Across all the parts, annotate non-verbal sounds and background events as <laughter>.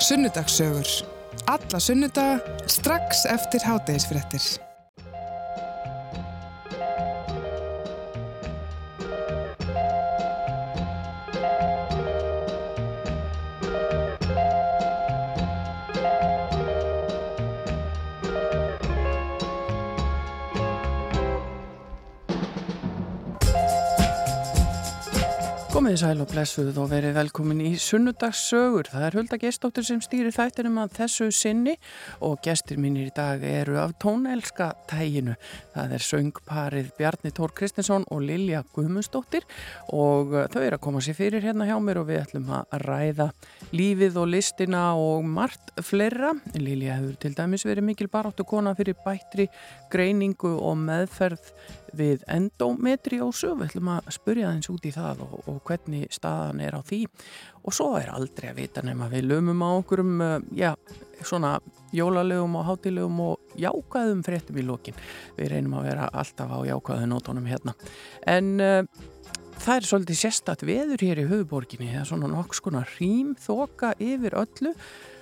Sunnudagssögur. Alla sunnudaga strax eftir hátægisfrettir. Sæl og blessuð og verið velkomin í sunnudagssögur. Það er Hulda Gestóttir sem stýrir þættinum að þessu sinni og gestir mínir í dag eru af tónelska tæginu. Það er söngparið Bjarni Tór Kristinsson og Lilja Guðmundsdóttir og þau eru að koma sér fyrir hérna hjá mér og við ætlum að ræða lífið og listina og margt fleira. Lilja hefur til dæmis verið mikil baráttu kona fyrir bættri greiningu og meðferð við endometriósu. Við ætlum að spurja þeins út í það og, og hvernig staðan er á því og svo er aldrei að vita nema við lömum á okkurum, já, svona jólalögum og hátilögum og jákaðum fréttum í lókin. Við reynum að vera alltaf á jákaðu nótonum hérna. En uh, það er svolítið sérstatt veður hér í höfuborginni, það er svona nokks konar rým þoka yfir öllu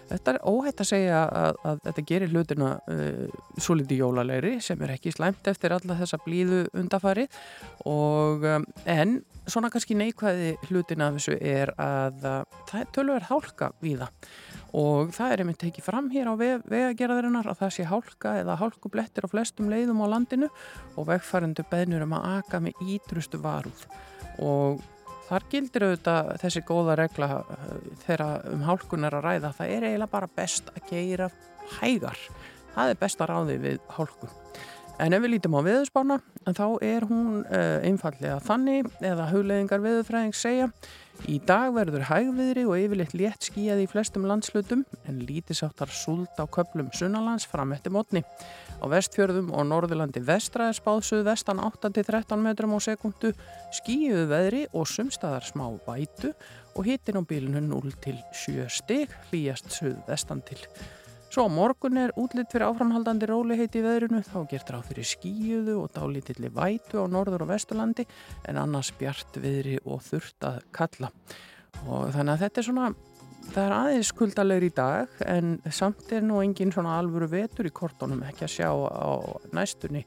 Þetta er óhætt að segja að, að þetta gerir hlutina uh, svo litið jólalegri sem er ekki slæmt eftir alla þessa blíðu undafarið og um, en svona kannski neikvæði hlutina af þessu er að uh, það er tölverð hálka við það og það er einmitt tekið fram hér á vegagerðarinnar að það sé hálka eða hálkublettir á flestum leiðum á landinu og vegfærandu beðnur um að aka með ídrustu varúð. Og Þar gildir auðvitað þessi góða regla eh, þegar um hálkun er að ræða. Það er eiginlega bara best að geira hægar. Það er best að ráði við hálkun. En ef við lítum á viðspána, þá er hún uh, einfallega þannig eða hugleðingar viðfræðing segja Í dag verður hægviðri og yfirleitt létt skíjaði í flestum landslutum en lítisáttar súld á köplum sunnalands fram eftir mótni. Á vestfjörðum og norðurlandi vestra er spáðsuð vestan 8-13 metrum á sekundu, skíjuðu veðri og sumstaðar smá vætu og hitin á bílunu 0-7 stig hlýjast suð vestan til. Svo morgun er útlitt fyrir áframhaldandi róliheit í veðrunu, þá gert ráð fyrir skíuðu og dálítilli vætu á norður og vesturlandi en annars bjart viðri og þurft að kalla. Og þannig að þetta er svona, það er aðeins skuldalegir í dag en samt er nú engin svona alvöru vetur í kortónum ekki að sjá á næstunni.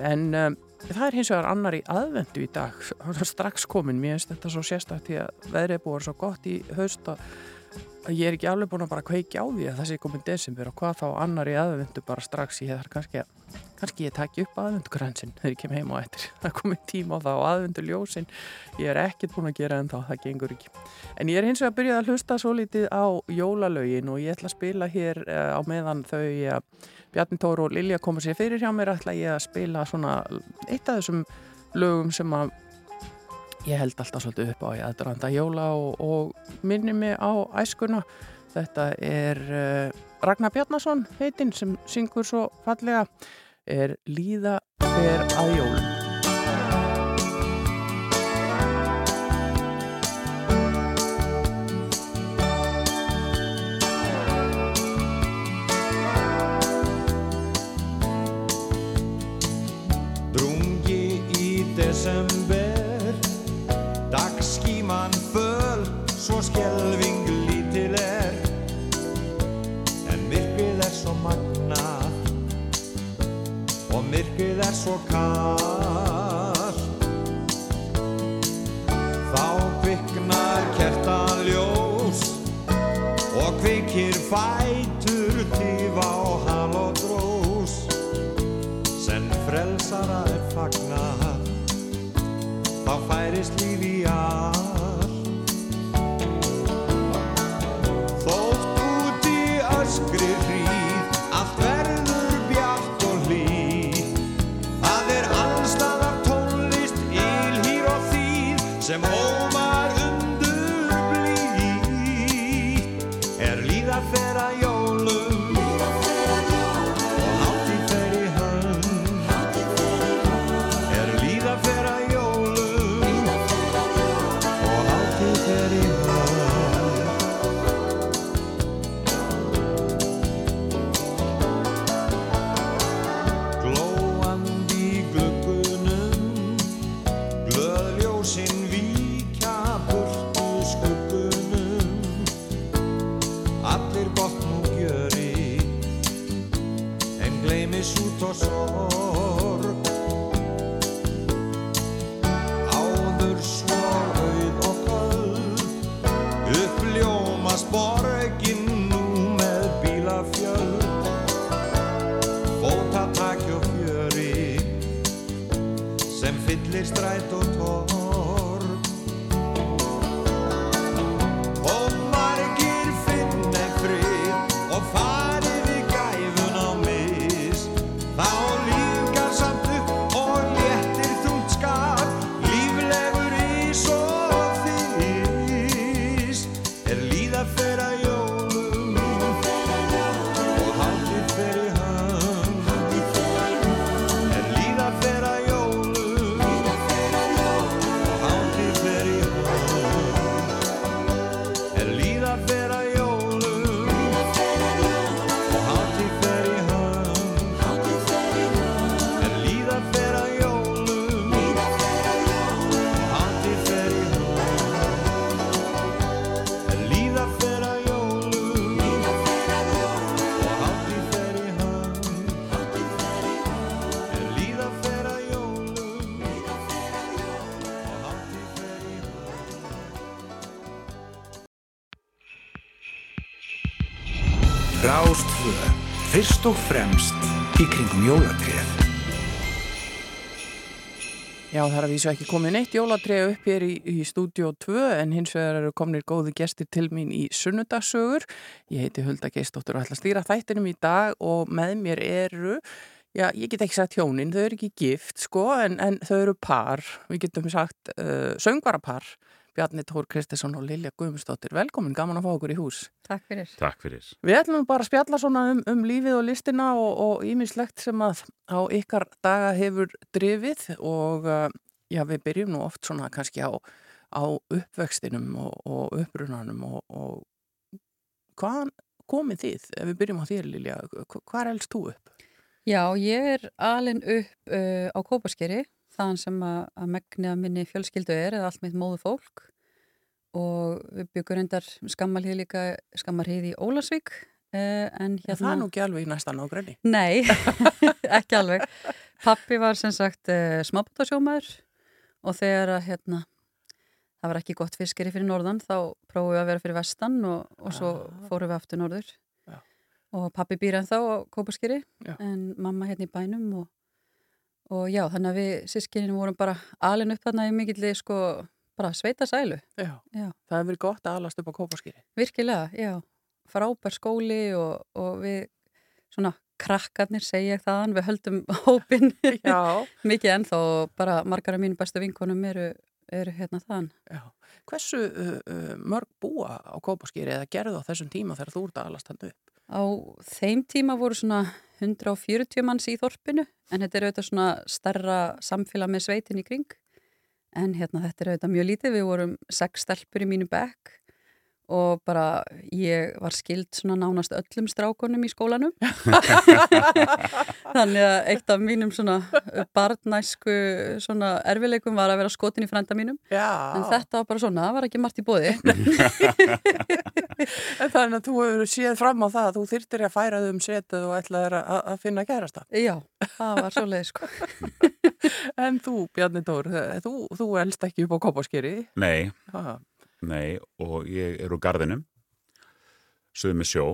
En um, það er hins vegar annar í aðvendu í dag, strax komin, mér finnst þetta svo sérstaklega því að veðrið búið svo gott í haust að ég er ekki alveg búin að bara kveiki á því að það sé komin desember og hvað þá annar í aðvendu bara strax. Ég þarf kannski að kannski ég takki upp aðvendugransin þegar ég kem heim á eftir. <laughs> Það komin tíma á það og aðvenduljósin ég er ekkert búin að gera en þá, það gengur ekki. En ég er hins vegar að byrja að hlusta svo litið á jólalögin og ég ætla að spila hér uh, á meðan þau uh, Bjarni Tóru og Lilja koma sér fyrir hjá mér ætla ég að spila svona eitt af þessum lögum sem að ég held alltaf svolítið upp á í aðdraðanda jóla og, og minni mig á æskuna. Þetta er uh, Ragnar Bjarnason heitinn sem syngur svo fallega er Líða fer að jólum. Er svo kallt Þá kviknar kertaljós Og kvikir fætur Rástfö, fyrst og fremst í kringum jólatréð. Já, það er að vísu ekki komið neitt jólatreið upp hér í, í stúdíó 2 en hins vegar eru komnir góði gestir til mín í sunnudagsögur. Ég heiti Hulda Geistóttur og ætla að stýra þættinum í dag og með mér eru, já, ég get ekki sagt hjónin, þau eru ekki gift sko en, en þau eru par, við getum sagt uh, söngvarapar, Bjarni Tór Kristinsson og Lilja Guðmundsdóttir. Velkomin, gaman að fá okkur í hús. Takk fyrir. Takk fyrir. Við ætlum bara að spjalla svona um, um lífið og listina og ímislegt sem að á ykkar daga hefur drifið og uh, já, við byrjum nú oft svona kannski á, á uppvextinum og, og upprunanum og, og hvaðan komið þið? Ef við byrjum á þér Lilja, hvað elst þú upp? Já, ég er alin upp uh, á Kópaskeri, þaðan sem að, að megni að minni fjölskyldu er eða allt mitt móðu fólk og við byggum reyndar skammalhið líka, skammarhið í Ólasvík uh, en Hérna... Það hérna... er nú ekki alveg í næsta nágræni. Nei, <laughs> ekki alveg. Pappi var sem sagt uh, smábútasjómaður og þegar að hérna, það var ekki gott fiskeri fyrir norðan þá prófum við að vera fyrir vestan og, og svo Ah. fórum við aftur norður. Já. Og pappi býr ennþá á Kópaskeri en mamma hérna í bænum og, og já, þannig að við sískininu vorum bara alin upp þarna í mikilli sko bara sveita sælu. Já. Já. Það hefur verið gott að alast upp á kópaskýri. Virkilega, já. Frábær skóli og, og við svona krakkarnir segja þaðan, við höldum <laughs> hópin <laughs> mikið ennþá og bara margar af mínu bestu vinkonum eru, eru hérna þaðan. Já. Hversu uh, uh, mörg búa á kópaskýri eða gerðu á þessum tíma þegar þú ert að alast hann upp? Á þeim tíma voru svona 140 manns í þorpinu en þetta er auðvitað svona starra samfélag með sveitin í kring. En hérna þetta er auðvitað mjög lítið, við vorum sex stelpur í mínu bekk og bara ég var skild svona nánast öllum strákonum í skólanum. <laughs> Þannig að eitt af mínum svona barnæsku svona erfileikum var að vera skotin í frænda mínum. Já. en þetta var bara svona, það var ekki margt í bóði <laughs> <laughs> <laughs> þannig að þú hefur séð fram á það að þú þyrtir að færa þau um setið og ætlaðir að, að finna kærasta. Já, það var svo leið sko <laughs> En þú, Bjarni Dór, þú, þú elst ekki upp á kópaskýri. Nei, Ha. nei, og ég er úr garðinum, sögum með sjó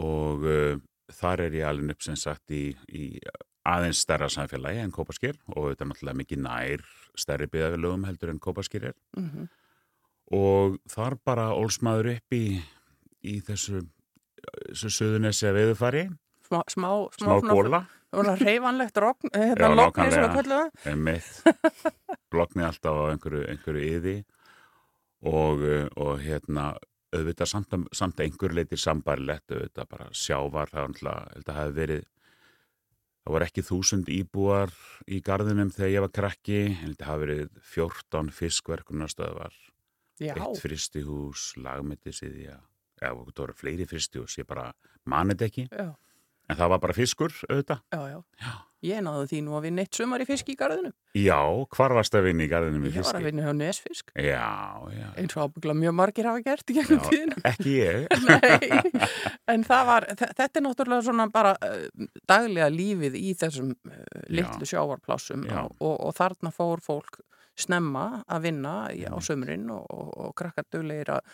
og uh, þar er ég alveg upp sem sagt í, í aðeins stærra samfélagi en Kópaskýr og þetta er náttúrulega mikið nær stærri byggðafélögum heldur en Kópaskýr er Mm og þar bara ólsmaður upp í, í þessu, þessu söðunessi að veðufari, Smá, smá, smá, smá góla, reyfanlegt hérna lokni alltaf á einhverju, einhverju yði og, uh, og hérna auðvitað samt, samt einhver leitir sambarilegt auðvitað bara sjávar það var alltaf, hafi verið það voru ekki þúsund íbúar í garðinum þegar ég var krakki. Held að hafi verið 14 fiskverkunarstöðvar eitt fristihús, lagmyndi síðja eða það voru fleiri fristihús ég bara manið ekki, já, en það var bara fiskur auðvitað já, já. Ég náðu því nú að vinna eitt sumar í fisk í garðinu. Já, hvar varst að vinna í garðinu með Ég var að vinna hjá Nesfisk. Eins og ábyggla mjög margir hafa gert í gegnum tíðina. ekki ég. <laughs> Nei, en það var, þe- þetta er náttúrulega svona bara uh, daglega lífið í þessum uh, litlu sjávarplássum Já. og, og, og þarna fór fólk snemma að vinna á sömurinn og, og, og krakkar duglegir að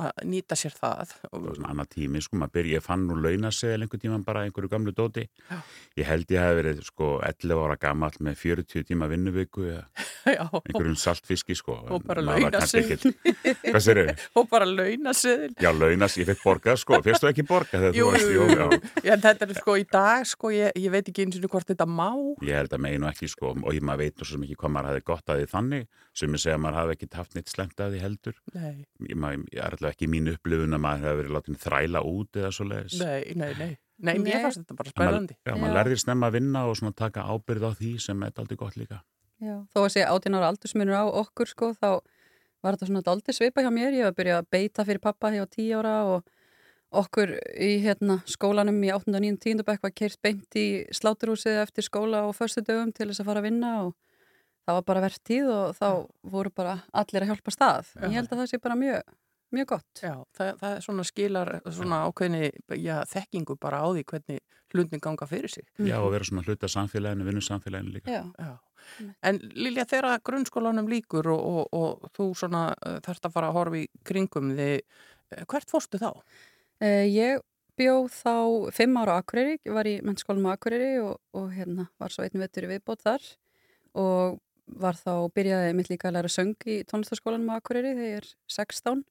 að nýta sér það. Það var svona annað tími, sko, maður byrja, ég fann nú launaseðil einhver tíman bara einhverju gamlu dóti. Já. Ég held ég hef verið, sko, 11 ára gamall með 40 tíma vinnuviku <laughs> einhverjum saltfiski, sko. og bara þau? <laughs> og bara launaseðil. Já, launas, ég fekk borgað, sko. Fyrst þú ekki borgað Jú, varst, jú, jú. já. Já, en þetta er sko í dag, sko, ég, ég veit ekki eins og hvort þetta má. Ég held að meginu ekki, sko, og ég maður veit svo mikið hvað maður hafði gott að því þannig, sem ég segja að maður hafði ekki haft neitt slemt að því heldur. Nei, Ég, maður, ég alltaf ekki mín upplifun að maður hefði verið látið þræla út eða svo leiðis. nei, nei, nei. Nei, mér fannst þetta bara spennandi. Já, maður lærðir snemma að vinna og svona taka ábyrð á því sem er aldrei gott líka. Já, þó að sé 18 ára aldursmunur á okkur sko, þá var þetta svona aldrei svipa hjá mér. Ég var að byrja að beita fyrir pappa hjá 10 ára og okkur í hérna, skólanum í 8. og 9. 10. bekk var keirt beint í sláturhúsið eftir skóla og förstu dögum til þess að fara að vinna og það var bara verðt tíð og þá voru bara allir að hjálpa stað. Já. Ég held að það sé bara mjög, mjög gott. Já, það, það er svona skilar svona ákveðni já, þekkingu bara á því hvernig hlutin ganga fyrir sig. Já, og vera svona hluta samfélaginu, vinnu samfélaginu líka. Já, Já. En Lilja, þegar grunnskólanum líkur og, og, og þú svona uh, þarft að fara að horfa í kringum þið, uh, hvert fórstu þá? Eh, ég bjó þá fimm ára á Akureyri, ég var í mennskólum á Akureyri og, og hérna var svo einn vettur í viðbót þar og var þá, byrjaði mitt líka að læra söng í tónlistaskólanum á Akureyri þegar ég er 16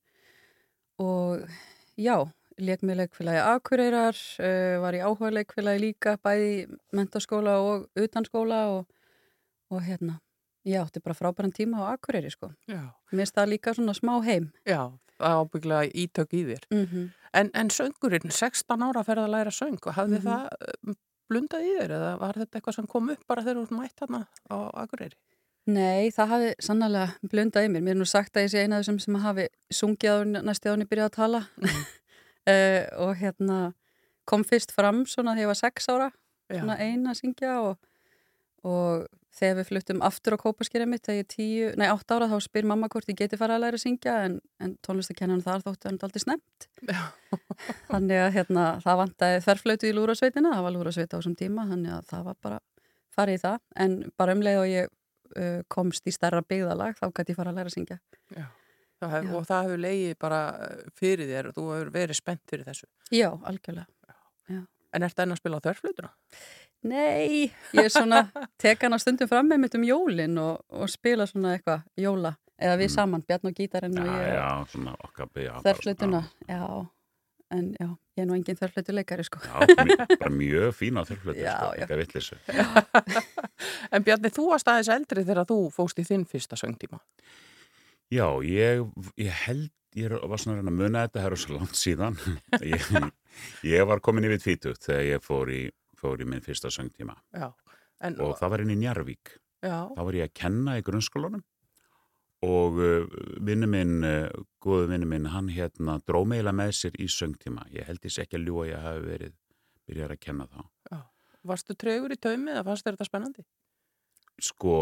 og já, leik með leikfélagi Akureyrar, uh, var í áhuga leikfélagi líka, bæði mentaskóla og utanskóla og, og hérna, ég átti bara frábæran tíma á Akureyri sko. Já. Mér það líka svona smá heim. Já, er ábygglega ítök í þér. Mm En, en söngurinn, 16 ára að ferða að læra söng, hafði Mhm. það uh, blundað í þér eða var þetta eitthvað sem kom upp bara þegar þú mætt hana á Akureyri? Nei, það hafi sannlega blundað í mér. Mér er nú sagt að ég sé eina af þessum sem hafi sungið á næstu áni byrjað að tala uh, <laughs> og hérna kom fyrst fram svona þegar ég var sex ára, Já. svona eina að syngja og, og þegar við fluttum aftur á kópaskýrið mitt þegar ég er tíu, nei átt ára þá spyr mamma hvort ég geti fara að læra að syngja en, en tónlistakennan þar þótti hann aldrei snemt. Já. <laughs> Þannig að hérna, það vantaði þverflötu í lúrasveitina, það var lúrasveita á þessum tíma, þannig að það var bara farið í það, en bara um leið og ég uh, komst í starra byggðalag, þá gæti ég fara að læra að syngja. Já. Það hef, Já. og það hefur leiðið bara uh, fyrir þér og þú hefur verið spennt fyrir þessu. Já, algjörlega. En ertu enn að spila á þörflutuna? Nei, ég er svona, <laughs> tek hana stundum fram með mitt um jólin og, og spila svona eitthvað jóla, eða við Mm. saman, Bjarn og gítarinn Já, og ég já, svona okkar byggja. þörflutuna, já, en já, ég er nú engin þörflutuleikari sko. Já, bara mjög fína Já, sko, já. ekki að vittlisu. <laughs> En Bjarni, þú varst aðeins eldri þegar þú fóst í þinn fyrsta söngtíma. Já, ég, ég held, ég var svona að muna þetta, það eru svo langt síðan. <laughs> ég, ég var komin yfir tvítugt þegar ég fór í, fór í minn fyrsta söngtíma Já. En, og það var inn í Njarvík. já, þá var ég að kenna í grunnskólanum og uh, vinnu minn, uh, góðu vinnu minn, hann hérna dró meila með sér í söngtíma. Ég held ég sé ekki að ljúa ég hafi verið byrjar að kenna þá. varstu tregur í taumi eða fannst þetta spennandi? Sko,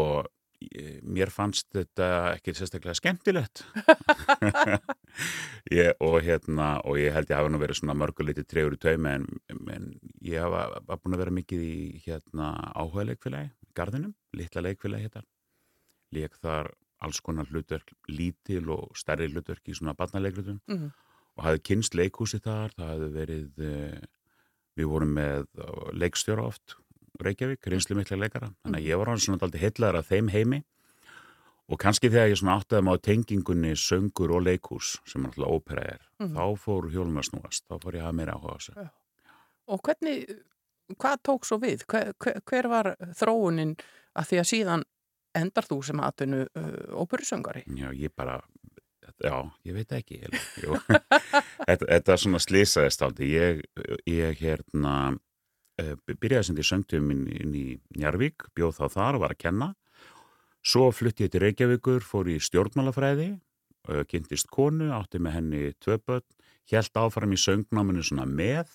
ég, mér fannst þetta ekki sérstaklega skemmtilegt. <laughs> ég, og hérna, og ég held ég hafi nú verið svona mörguliti tregur í taumi en, en ég hafa var búin að vera mikið í hérna áhuga leikfélagi, garðinum, litla leikfélagi hérna. Lék þar alls konar hlutverk, lítil og stærri hlutverk í svona barnaleiklutum Mm. og hafði kynst leikhúsi þar, það hafði verið, eh, við vorum með eh, leikstjóra oft, Reykjavík, reynslu mikla leikara, þannig að ég var hann svona aldrei heitlaður af þeim heimi og kannski þegar ég svona áttaði maður tengingunni söngur og leikhús sem náttúrulega ópera er, Mhm. þá fór hjólun að snúast, þá fór ég að hafa meira áhuga á þessu. Og hvernig, hvað tók svo við? Hver, hver, hver var þróunin að því að síðan endar þú sem atvinnu uh, óperusöngari? Já, ég bara, já, ég veit ekki, <laughs> þetta, þetta svona slýsaðist aldrei, ég, ég hérna, eh, byrjaði sem því söngtum inn, inn í Njarvík, bjóð þá þar og var að kenna, svo flutti ég til Reykjavíkur, fór í stjórnmálafræði, eh, kynntist konu, átti með henni tvö börn, held áfram í söngnáminu svona með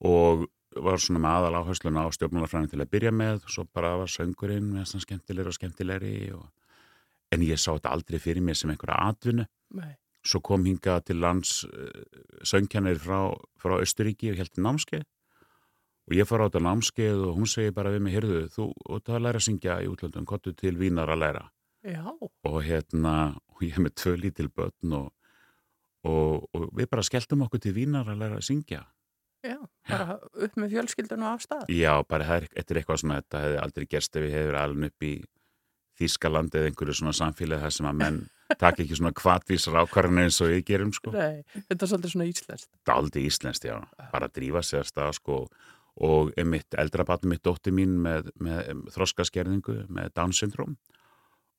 og var svona með aðal áhersluna á stjórnmálafræðin til að byrja með, svo bara var söngurinn með svona skemmtilegri og skemmtilegri og... en ég sá þetta aldrei fyrir mér sem einhverja atvinnu. Nei. Svo kom hinga til lands uh, söngkennir frá, frá Östuríki og heldur námskeið og ég fór á þetta námskeið og hún segi bara við mig, heyrðu, þú ert að læra að syngja í útlöndum, kottu til vínar að læra Já, og hérna, og ég hef með tvö lítil börn og, og, og við bara skelltum okkur til vínar að læra að syngja. Já, bara upp með fjölskyldunum af stað. Já, bara er, þetta er eitthvað svona, þetta hefði aldrei gerst ef við hefur alveg upp í Þískalandi eða einhverju svona samfélagi þar sem að menn <laughs> taka ekki svona kvatvísar ákvarðan eins og við gerum sko. Nei, þetta er svolítið svona íslenskt. Daldi íslenskt, já, bara að drífa sér að stað sko og mitt eldra batn mitt dótti mín með, með þroskaskerðingu, með Down syndrom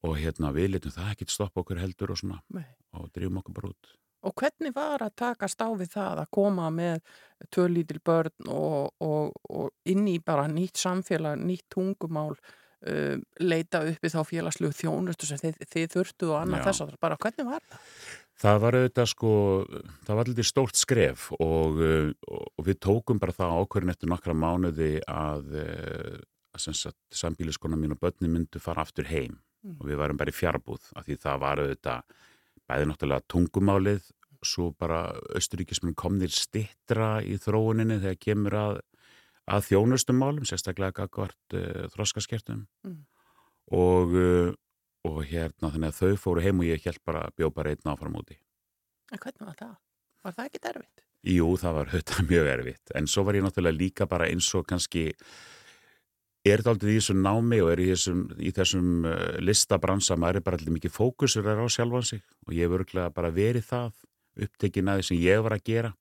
og hérna við letum það ekki stoppa okkur heldur og svona Nei. og drifum okkur bara út. Og hvernig var að takast á við það að koma með tvö lítil börn og, og, og inn í bara nýtt samfélag, nýtt tungumál, um, leita upp í þá félagslegu þjónustu sem þið, þið þurftu og annað þess að bara hvernig var það? Það var auðvitað sko, það var litið stórt skref og, uh, og við tókum bara það ákvörðin eftir nokkra mánuði að, uh, að sambíliskona mín og börni myndu fara aftur heim Mm. og við varum bara í fjarbúð af því það var auðvitað bæði náttúrulega tungumálið svo bara austuríkismunum komnir stittra í þróuninni þegar kemur að, að þjónustum málum, sérstaklega gagvart uh, þroskaskertum Mm. og, uh, og hérna þannig að þau fóru heim og ég held bara bjó bara einn áfram úti. En hvernig var það? Var það ekki derfitt? Jú, það var auðvitað <laughs> mjög erfitt, en svo var ég náttúrulega líka bara eins og kannski er þetta aldrei í þessum námi og er í þessum, í þessum uh, listabransa, maður er bara allir mikið fókusur á sjálfan sig og ég hef örgulega bara verið það upptekin að því sem ég var að gera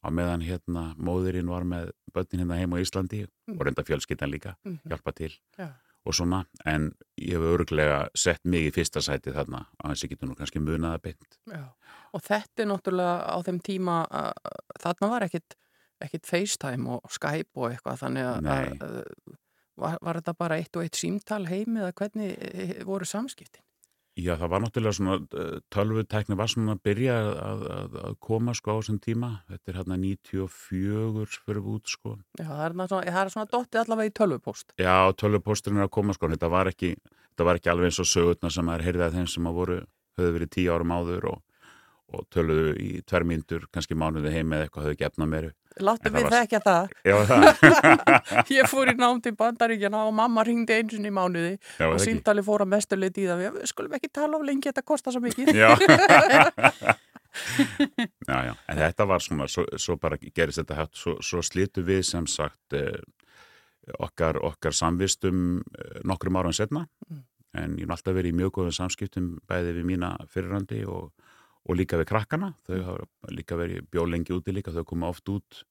á meðan hérna móðurinn var með börnin hérna heim á Íslandi Mm. og reynda fjölskyldan líka, Mm hjálpa til Já. og svona, en ég hef örgulega sett mig í fyrsta sæti þarna að þess að getur nú kannski munaða beint. Já. Og þetta er náttúrulega á þeim tíma að þarna var ekkit, ekkit FaceTime og Skype og eitthvað þannig að var, var þetta bara eitt og eitt símtal heimi eða hvernig eh, voru samskiptin? Já, það var náttúrulega svona, uh, tölvutækni var svona að byrja að, að, að koma sko á þessum tíma. Þetta er hérna 94 fyrir út sko. Já, það er, svona, það er svona dottið allavega í tölvupóst. Já, tölvupósturinn er að koma sko. Þetta var ekki, þetta var ekki alveg eins og sögurnar sem maður heyrði að þeim sem að voru, höfðu verið tíu árum áður og, og töluðu í tver mínútur, kannski mánuði heim eða eitthvað höfðu gefnað meiru. Láttu við var- það. Já, það. <laughs> Ég fór í nám til bandaríkjana og mamma ringdi eins og í mánuði Já, og símtali fór að mestuleiti í það. Við skulum ekki tala of lengi, þetta kostar svo mikið. Já. <laughs> já, já, en þetta var svona, svo, svo bara gerist þetta hægt, svo, svo slitu við sem sagt eh, okkar, okkar samvistum eh, nokkrum árum setna, Mm. en ég hef alltaf verið í mjög góðum samskiptum bæði við mína fyrirrandi og, og líka við krakkana, þau hafa líka verið bjólengi úti líka, þau koma oft út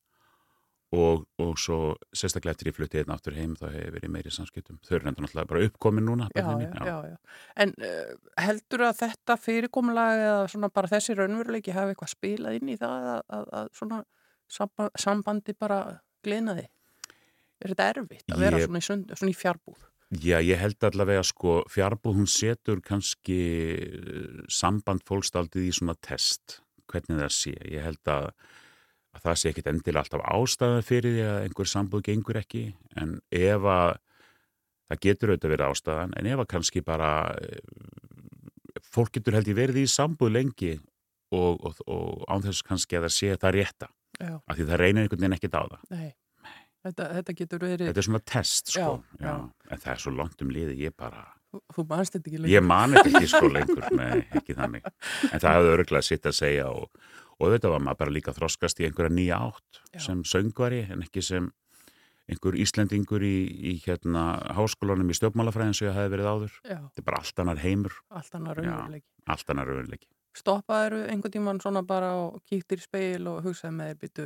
og, og svo sérstaklega eftir ég flutti einn aftur heim þá hefur verið meiri samskiptum, þau eru nefndir náttúrulega bara uppkomin núna, Já, já, já, já. En uh, heldur að þetta fyrirkomulag eða svona bara þessi raunveruleiki hafi eitthvað spilað inn í það að, að, að svona samba, sambandi bara glinaði? Er þetta erfitt að vera Ég- svona, í sund, svona í fjarbúð? Já, ég held allavega sko fjarbúð hún setur kannski eh, samband fólkstaldið í svona test, hvernig það sé. Ég held að, að það sé ekkit endilega alltaf ástæða fyrir því að einhver sambúð gengur ekki, en ef að það getur auðvitað verið ástæðan, en ef að kannski bara eh, fólk getur held ég verið í sambúð lengi og, og, og án þess kannski að það sé það rétta, Já, af því það reynir einhvern veginn ekkit á það. nei. Þetta, þetta getur verið, Þetta er svona test, sko. Já, já. En það er svo langt um liði, ég bara... þú, þú manst þetta ekki lengur. Ég man þetta ekki sko <laughs> lengur, nei, ekki þannig. En það hefði örgulega sitt að segja og, og þetta var maður bara líka þroskast í einhverja nýja átt Já. sem söngvari en ekki sem einhver Íslendingur í, í hérna háskólanum í stjórnmálafræðin sem ég hefði verið áður. Já, Þetta er bara allt annar heimur, allt annar raunveruleiki. allt annar raunleiki. Stoppaður einhvern tíman svona bara og kíktir í speil og hugsaði með þér byttu,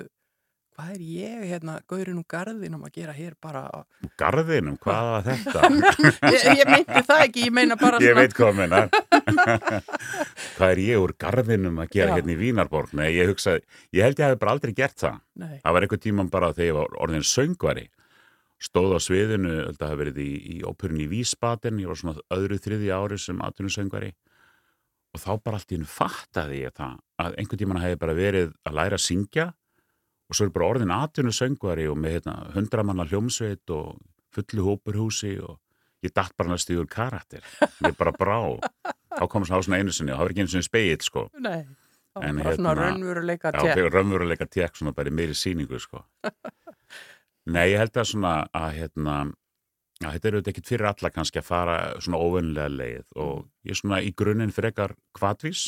hvað er ég hérna, gaurinn úr garðinum að gera hér bara á... Og garðinum, hvað var þetta? <laughs> Ég, ég meinti það ekki, ég meina bara ég svona... veit hvað meina. <laughs> hvað er ég úr garðinum að gera Já. hérna í Vínarborg? Nei, ég hugsaði, ég held ég hefði bara aldrei gert það. Nei, Það var einhver tíman bara þegar ég var orðin söngvari stóð á sviðinu, þetta hafi verið í, í óperunni í Vísbaten, ég var svona öðru þriði ári sem atvinnusöngvari og þá bara allt í hennu fattaði ég það að einhvern tíman hefði bara verið að læra að syngja og svo er bara orðin atvinnu söngvari og með hérna, hundramanna hljómsveit og fullu hópurhúsi og ég datt bara næstu úr karakter. Ég bara brá. Þá kom það svona einu sinni og það var ekki einu sinni speill sko. Nei, það En var bara svona hérna- raunveruleika Já, tjekk. fyrir raunveruleika tek svona bara í meiri sýningu sko. <laughs> Nei, ég held að svona að hérna að þetta er auðvitað ekkit fyrir alla kannski að fara svona óvennilega leið. Og ég er svona í grunninn frekar kvatvís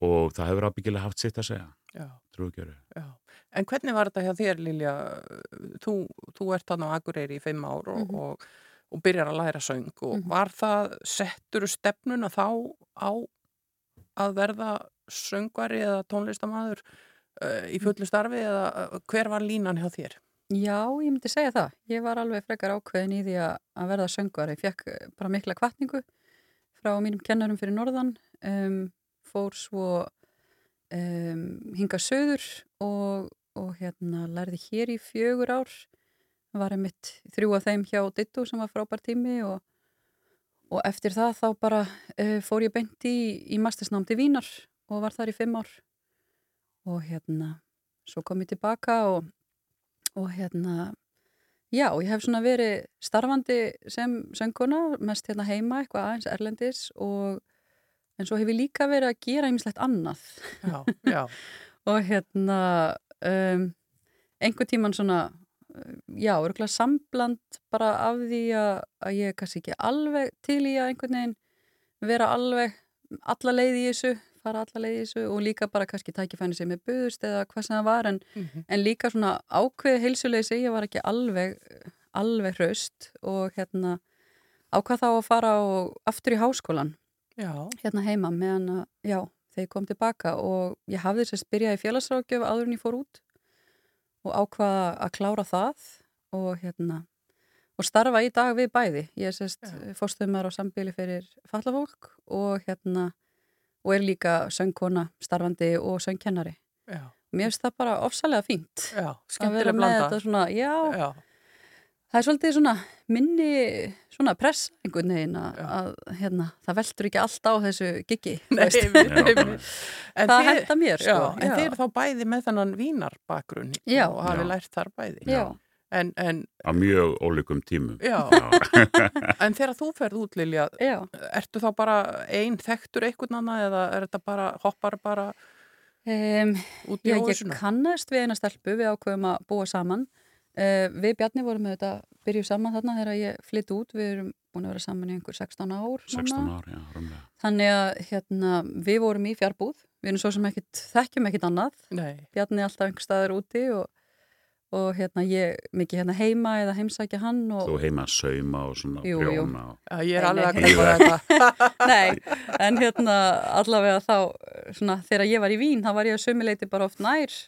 og það hefur ábyggilega haft sitt að segja, Já, trúgjöru. já. En hvernig var þetta hjá þér, Lilja? Þú, þú ert þarna á Akureyri í fimm ár og, Mhm. og, og byrjar að læra söng og var það, settur stefnuna þá á að verða söngvari eða tónlistamæður uh, í fullu starfi eða uh, hver var línan hjá þér? Já, ég myndi segja það. Ég var alveg frekar ákveðin í því að, að verða söngvar. Ég fekk eh, bara mikla kvartningu frá mínum kennarum fyrir norðan, um, fór svo um, hinga söður og, og hérna lærði hér í fjögur ár. Var einmitt þrjú af þeim hjá Dittu sem var frábær tími og, og eftir það þá bara uh, fór ég beint í, í mastersnám til Vínar og var þar í fimm ár. Og hérna, svo kom ég tilbaka og og hérna já, ég hef svona verið starfandi sem sönguna, mest hérna heima eitthvað aðeins erlendis og en svo hef ég líka verið að gera einmislegt annað. Já, já, <laughs> og hérna um, einhver tíman svona uh, já, örgulega sambland bara af því að, að ég er kannski ekki alveg til í að einhvern veginn vera alveg alla leið í þessu fara alla leið í þessu og líka bara kannski tækifæni sem er buðust eða hvað sem það var. En, Mhm. en líka svona ákveði heilsuleysi, ég var ekki alveg alveg hraust og hérna ákvað þá að fara aftur í háskólan já, hérna heima meðan að, já, þegar ég kom tilbaka og ég hafði þess að byrja í félagsrákjöf áður en ég fór út og ákvaða að klára það og hérna og starfa í dag við bæði. Ég er sérst Já. fórstöðumar á sambíli fyrir fallafólk og hérna og er líka söngkona, starfandi og söngkennari. já, Mér finnst það bara ofsalega fínt já, að vera með þetta svona, já, Já, það er svolítið svona minni svona press einhvern veginn að, Já. að hérna, það veltur ekki allt á þessu giggi, þú Nei, Já, <laughs> það henda mér Já, sko. en þið eru þá bæði með þennan vínarbakgrunn Já. og hafi Já. lært þar bæði. Já. En, en, Á mjög ólíkum tímum. já, <laughs> en þegar þú ferð út, Lilja, Já, ertu þá bara ein þekktur einhvern annað eða er þetta bara, hoppar bara um, út í já ég kannast við eina stelpu, við ákveðum að búa saman. Uh, við Bjarni vorum með þetta, byrjuð saman þarna þegar ég flytti út, við erum búin að vera saman í einhver 16 ár. 16 núna. ár, já, rúmlega. Þannig að hérna, við vorum í fjárbúð, við erum svo sem ekkit, þekkjum ekkit annað. Nei, Bjarni er alltaf einhver staður úti og, og hérna ég mikið hérna heima eða heimsækja hann og Þú heima að sauma og svona Jú, jú. prjóna. Og... já, ég er alveg að kaupa <laughs> þetta. <laughs> Nei, en hérna allavega þá, svona, þegar ég var í Vín, þá var ég að sömuleiti bara oft nær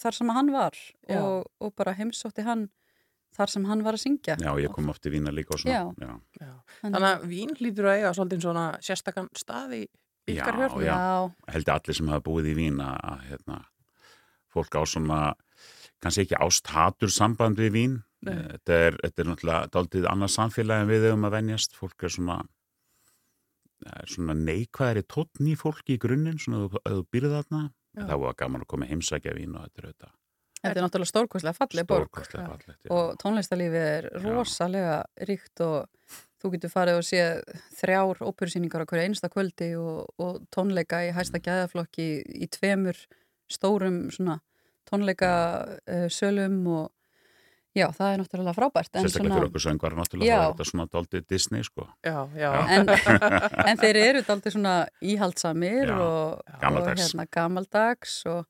þar sem hann var og, og bara heimsótti hann þar sem hann var að syngja. Já, ég kom oft í vína líka og svona. Já. Já, Já. Þannig að vín hlýtur að eiga svolítið svona sérstakann stað í ykkar Já, hjörnum. já. Já, held ég allir sem hafa búið í vín að, að hérna, fólk á svona kannski ekki ásthatur samband við vín Nei. þetta er, þetta er náttúrulega daldið annað samfélag en við höfum að venjast fólk er svona það er svona neikvæðari tóttn í fólki í grunninn, svona ef þú- býrð þarna Já. það var gaman að koma heimsækja vín og þetta er auðvitað þetta er náttúrulega stórkostlega fallið borg Já. já. og tónlistarlífið er Já. rosalega ríkt og þú getur farið og séð þrjár óperusýningar á hverju einsta kvöldi og, og tónleika í hæsta gæðaflokki í tveimur stórum svona tónleika uh, sölum og já, það er náttúrulega frábært en, sérstaklega fyrir okkur söngvar náttúrulega Já. þá er þetta svona daldið Disney sko Já, já. Já. en, <laughs> en þeir eru daldið svona íhaldsamir Já, og, og hérna, gamaldags og,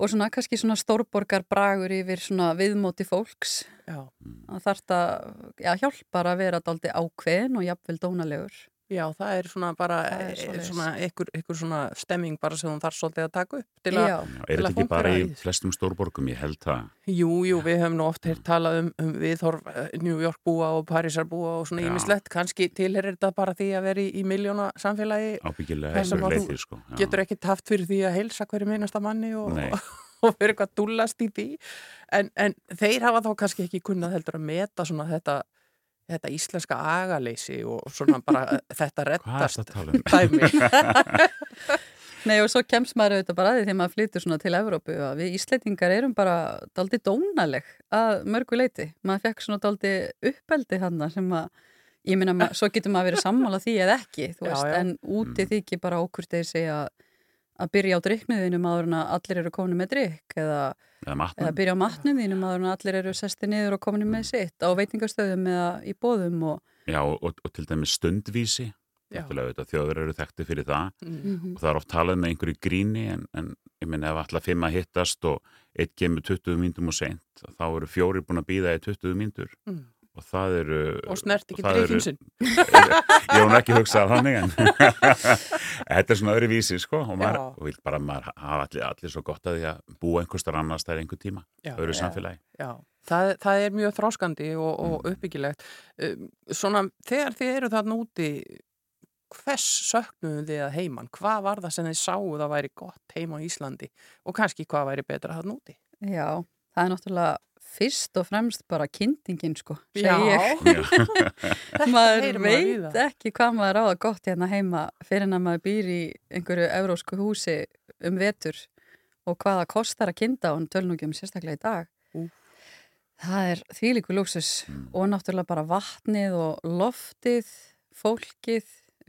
og svona kannski svona stórborgar bragur yfir svona viðmóti fólks já. að þarft að já, hjálpar að vera daldi ákveðin og jafnvel dónalegur. Já, það er svona bara er eh, svona ykkur, ykkur svona stemming bara sem hún þarf svolítið að taka upp til að, Til er þetta ekki bara í flestum stórborgum, ég held það. Jú, jú, við höfum nú oft heyrt talað um, um viðhorf eh, New York búa og Parísar búa og svona ímislegt, kannski tilherir þetta bara því að vera í, í miljóna samfélagi ábyggilega Það þú leiti sko. Já. getur ekkert haft fyrir því að heilsa hverju minnasta manni og, Nei. <laughs> og fyrir eitthvað dúllast í því. En, en þeir hafa þá kannski ekki kunnað heldur að meta svona þetta þetta íslenska agaleysi og svona bara <laughs> þetta rettast að um? dæmi <laughs> Nei og svo kemst maður auðvitað bara að því þegar maður flytur svona til Evrópu að við Ísleitingar erum bara daldi dónaleg að mörgu leiti. Maður fekk svona daldi uppeldi hann sem að, ég minna, ma svo getur maður verið sammála því eða ekki, þú Já, veist, já. en úti þykir bara okkur þegar segja að byrja á drikknuðinum áður en að allir eru komin með drikk eða, eða eða byrja á matnum þínum áður en að allir eru sesti niður og komin með sitt á veitingastöðum eða í bóðum og Já, og, og til dæmis stundvísi. Að Þjóður eru þekkti fyrir það. Mm. Og það er oft talað með einhverju gríni en, en ég minn ef allar fimm að hittast og eitt kemur 20 mínutum og seint, þá eru fjóri búin að býða í 20 mínútur. Mm. Og það eru... Og snert ekki sinn. <laughs> ég hún ekki hugsað þannig en <laughs> þetta er svona öðru vísi sko og maður og vil bara maður hafa allir, allir svo gott að því að búa einhvers þar annars það er einhver tíma, Já. öðru Já. samfélagi Já, það, það er mjög þráskandi og, og Mm. uppbyggilegt. Um, Svona, þegar þið eru þarna úti, hvers söknuðu þið að heiman? Hvað var það sem þið sáu það væri gott heima á Íslandi? Og kannski hvað væri betra þarna úti? já, það er náttúrulega fyrst og fremst bara kynntingin sko, segi Já. <laughs> maður veit ekki hvað maður á það gott hérna heima fyrir en að maður býr í einhverju evrósku húsi um vetur og hvað það kostar að kynna og tölnúkjum sérstaklega í dag. Úff. það er þvílíku lúksus og náttúrulega bara vatnið og loftið fólkið,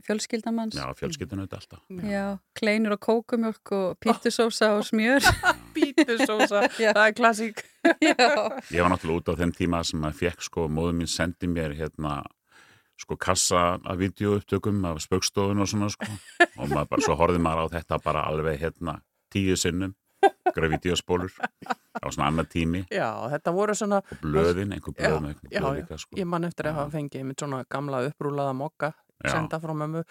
fjölskyldamanns. Já, fjölskyldinu þetta alltaf. Já, kleinur og kókumjólk og pítusósa og smjör. <laughs> Pítusósa, <laughs> það er klassík. <laughs> Já, Ég var náttúrulega út á þeim tíma sem maður fekk sko, móður mín sendi mér hérna sko kassa af videóupptökum af spaukstofun og svona sko. Og maður bara, svo horfði maður á þetta bara alveg hérna tíu sinnum einhverja videóspólur á svona annar tími. Já, þetta voru svona, og blöðin, einhver blöð með einhver já, blöð já. líka sko. ég man eftir að hafa fengið einmitt svona gamla upprúlaða mokka. Senda frá mömmu.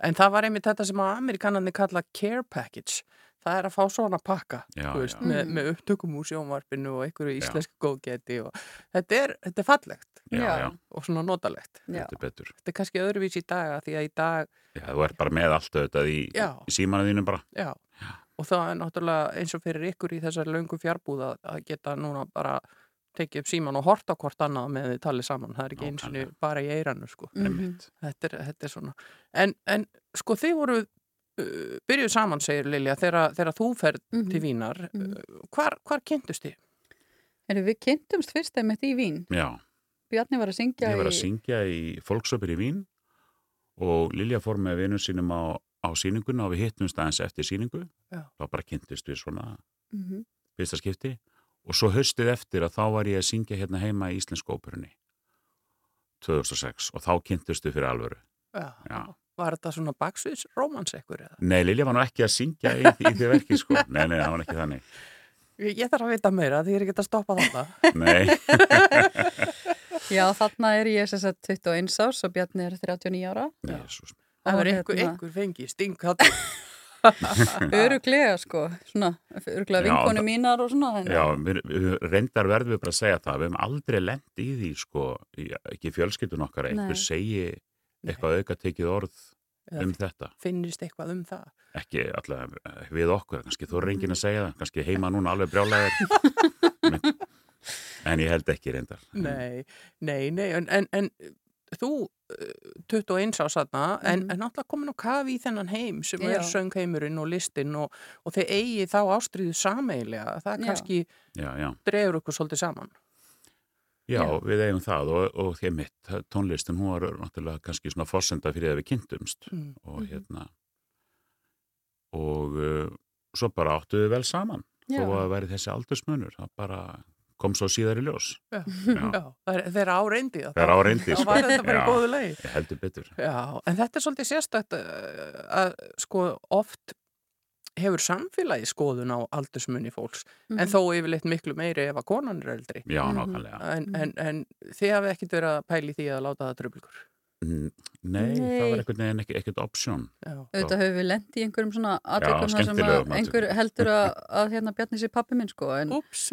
En það var einmitt þetta sem að amerikanarnir kalla care package. Það er að fá svona pakka, Já, veist, já. með, Mhm. með upptökum úr sjónvarpinu og einhverju Já. íslensku góðgeti og þetta er, þetta er fallegt já, og svona notalegt. þetta er betur Þetta er kannski öðruvís í dag að því að í dag, Já, þú ert bara með allt auðvitað í, í símanu þínum bara já, og það er náttúrulega eins og fyrir ykkur í þessari löngu fjarbúða að geta núna bara tekið upp síman og horta hvort annað með þið talið saman. Það er ekki eins og Nákvæmlega. bara í eiranu, sko. Mhm. einmitt. Þetta er, þetta er svona. En, en sko þið voru uh, byrjuð saman, segir Lilja, þegar, þegar þú ferð Mhm. til Vínar. Mhm. Uh, hvar, hvar kynntust þið? Erum við kynntumst fyrst einmitt í Vín Já, Bjarni var að syngja ég var að í syngja í fólksöpur í Vín og Lilja fór með vinum sínum á, á sýninguna og við hittumst aðeins eftir sýningu Já. þá bara kynntist við svona Mhm. fyrsta skipti og svo höstið eftir að þá var ég að syngja hérna heima í Íslensku óperunni 2006 og þá kynntist við fyrir alvöru Já. Já. Var þetta svona baksviðs rómans ekkur eða? Nei, Lilja var nú ekki að syngja í, í því verki sko. <laughs> Nei, nei, það var ekki þannig Ég, ég þarf að vita meira því ég er ekki að stoppa þetta. <laughs> Nei, <laughs> Já, þarna er ég sem sagt 21 árs og Bjarni er 39 ára Jesús Það er einhver, hérna- einhver fengi sting. <laughs> Öruglega sko, svona öruglega vinkonu mínar og svona en- Já, við, við reyndar verðum við bara að segja það við hefum aldrei lent í því sko, ekki fjölskyldun okkar einhver segi eitthvað auka tekið orð Eða um þetta. Finnist eitthvað um það. ekki allavega við okkur kannski þú er enginn að segja það, kannski heima núna alveg brjálæðir. <laughs> En ég held ekki reyndar. Nei, nei, nei, en, en, en þú uh, 21 á satna, en, Mhm. en náttúrulega komin á kafi í þennan heim sem Já. er söngheimurinn og listin og, og þeir eigi þá ástriðu sameilega, það Já. kannski já, drefur ykkur svolítið saman. já, Já. við eigum það og, og því mitt, tónlistin hún var náttúrulega kannski svona forsenda fyrir að við kynntumst Mm. og hérna og uh, svo bara áttu við vel saman Já. þó að væri þessi aldursmunur það bara kom svo síðar í ljós Já, Já. já þeir, þeir áreyndi það. Þeir áreyndi, Þá sko. var þetta bara í góðu leið. ég heldur betur Já, en þetta er svolítið sérstætt uh, að sko oft hefur samfélagi skoðun á aldursmunni fólks, en Mhm. þó yfirleitt miklu meiri ef að konan er eldri. já, Mhm. nákvæmlega En, en, en þið hafið ekkit verið að pæli því að láta það tröflugur. Nei, Nei. það var einhvern veginn ekki, ekkert option auðvitað höfum við lent í einhverjum svona aðtökum þar sem að einhver heldur að, <laughs> að hérna Bjarni sé pappi minn sko en Úps.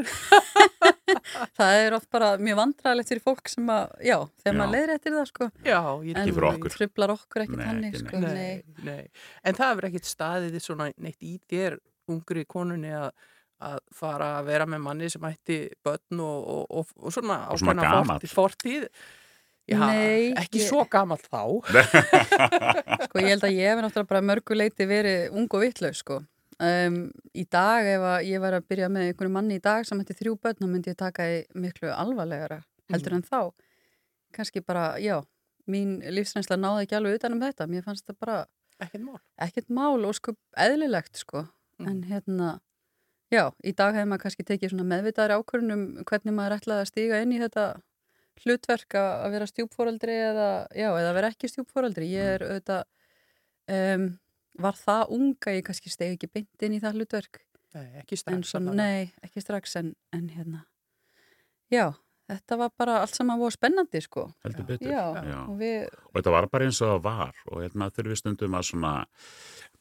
<laughs> það er oft bara mjög vandræðilegt fyrir fólk sem að, já, þegar Já. maður leiðir eftir það sko Já, ég en fyrir okkur. trublar okkur ekki Nei, þannig ekki sko, Nei, nei. nei. En það hefur ekkit staðið svona neitt í þér ungri konunni að að fara að vera með manni sem ætti börn og, og, og, og svona ákveðna fortíð. Já, Nei, ekki ég- svo gamall þá. <laughs> Sko ég held að ég hef náttúrulega bara mörguleiti verið ung og vittlaus sko. Um, í dag ef ég væri að byrja með einhverju manni í dag sem hætti þrjú börn þá myndi ég taka miklu alvarlegara heldur en þá. Kannski bara, já, mín lífsreynsla náði ekki alveg utan um þetta. Mér fannst það bara Ekkert mál. ekkert mál og sko eðlilegt sko. En hérna, já, í dag hefði maður kannski tekið svona meðvitaðri ákvörðun um hvernig maður ætlaði að stíga inn í þetta hlutverk að vera stjúpfóraldri eða, já, eða vera ekki stjúpfóraldri. Ég er auðvitað, um, var það unga, ég kannski stegi ekki beint inn í það hlutverk. Nei, ekki strax. allavega. nei, ekki strax, en, en hérna, já, þetta var bara allt saman voru spennandi sko. heldur betur. Já, Já. og við, og þetta var bara eins og það var og hérna þurfi stundum að svona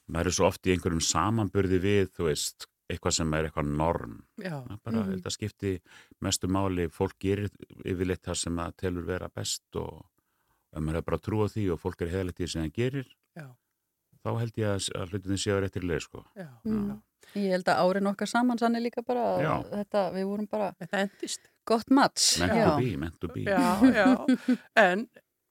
maður er svo oft í einhverjum samanburði við þú veist, eitthvað sem er eitthvað norm Já, bara, Mhm. þetta skipti mestu máli, fólk gerir yfirleitt það sem það telur vera best og ef maður er bara að trúa því og fólk er heðalegt í því sem það gerir Já. þá held ég að, að hlutinni séu réttir leið sko. já. mm, ég held að árin okkar saman sann er líka bara, Já. þetta, við vorum bara Þetta endist. gott match. to be Já, já. En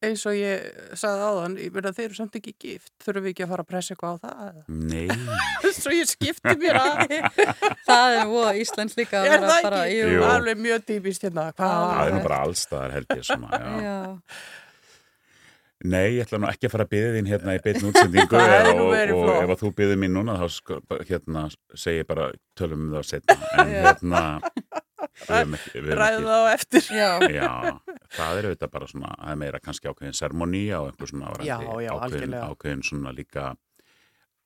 eins og ég sagði áðan, ég verða þeir eru samt ekki gift. Þurfum við ekki að fara að pressa eitthvað á það? Nei, <laughs> Svo ég skipti mér að. <laughs> Það er voða Íslands líka að Er vera bara, jú, Jú. Alveg mjög típist hérna. Hvað? það er nú bara allstaðar held ég svona, já. já, Nei, ég ætla nú ekki að fara að byggja þín hérna í beinni útsendingu <laughs> og, og ef að þú byggðir mín núna þá sko, hérna, segi ég bara tölum um það setna en hérna Ræða það á eftir. já, Já, það er auðvitað bara svona það er meira kannski ákveðin sermoni á einhver svona varandi, Já, já, ákveðin, ákveðin svona líka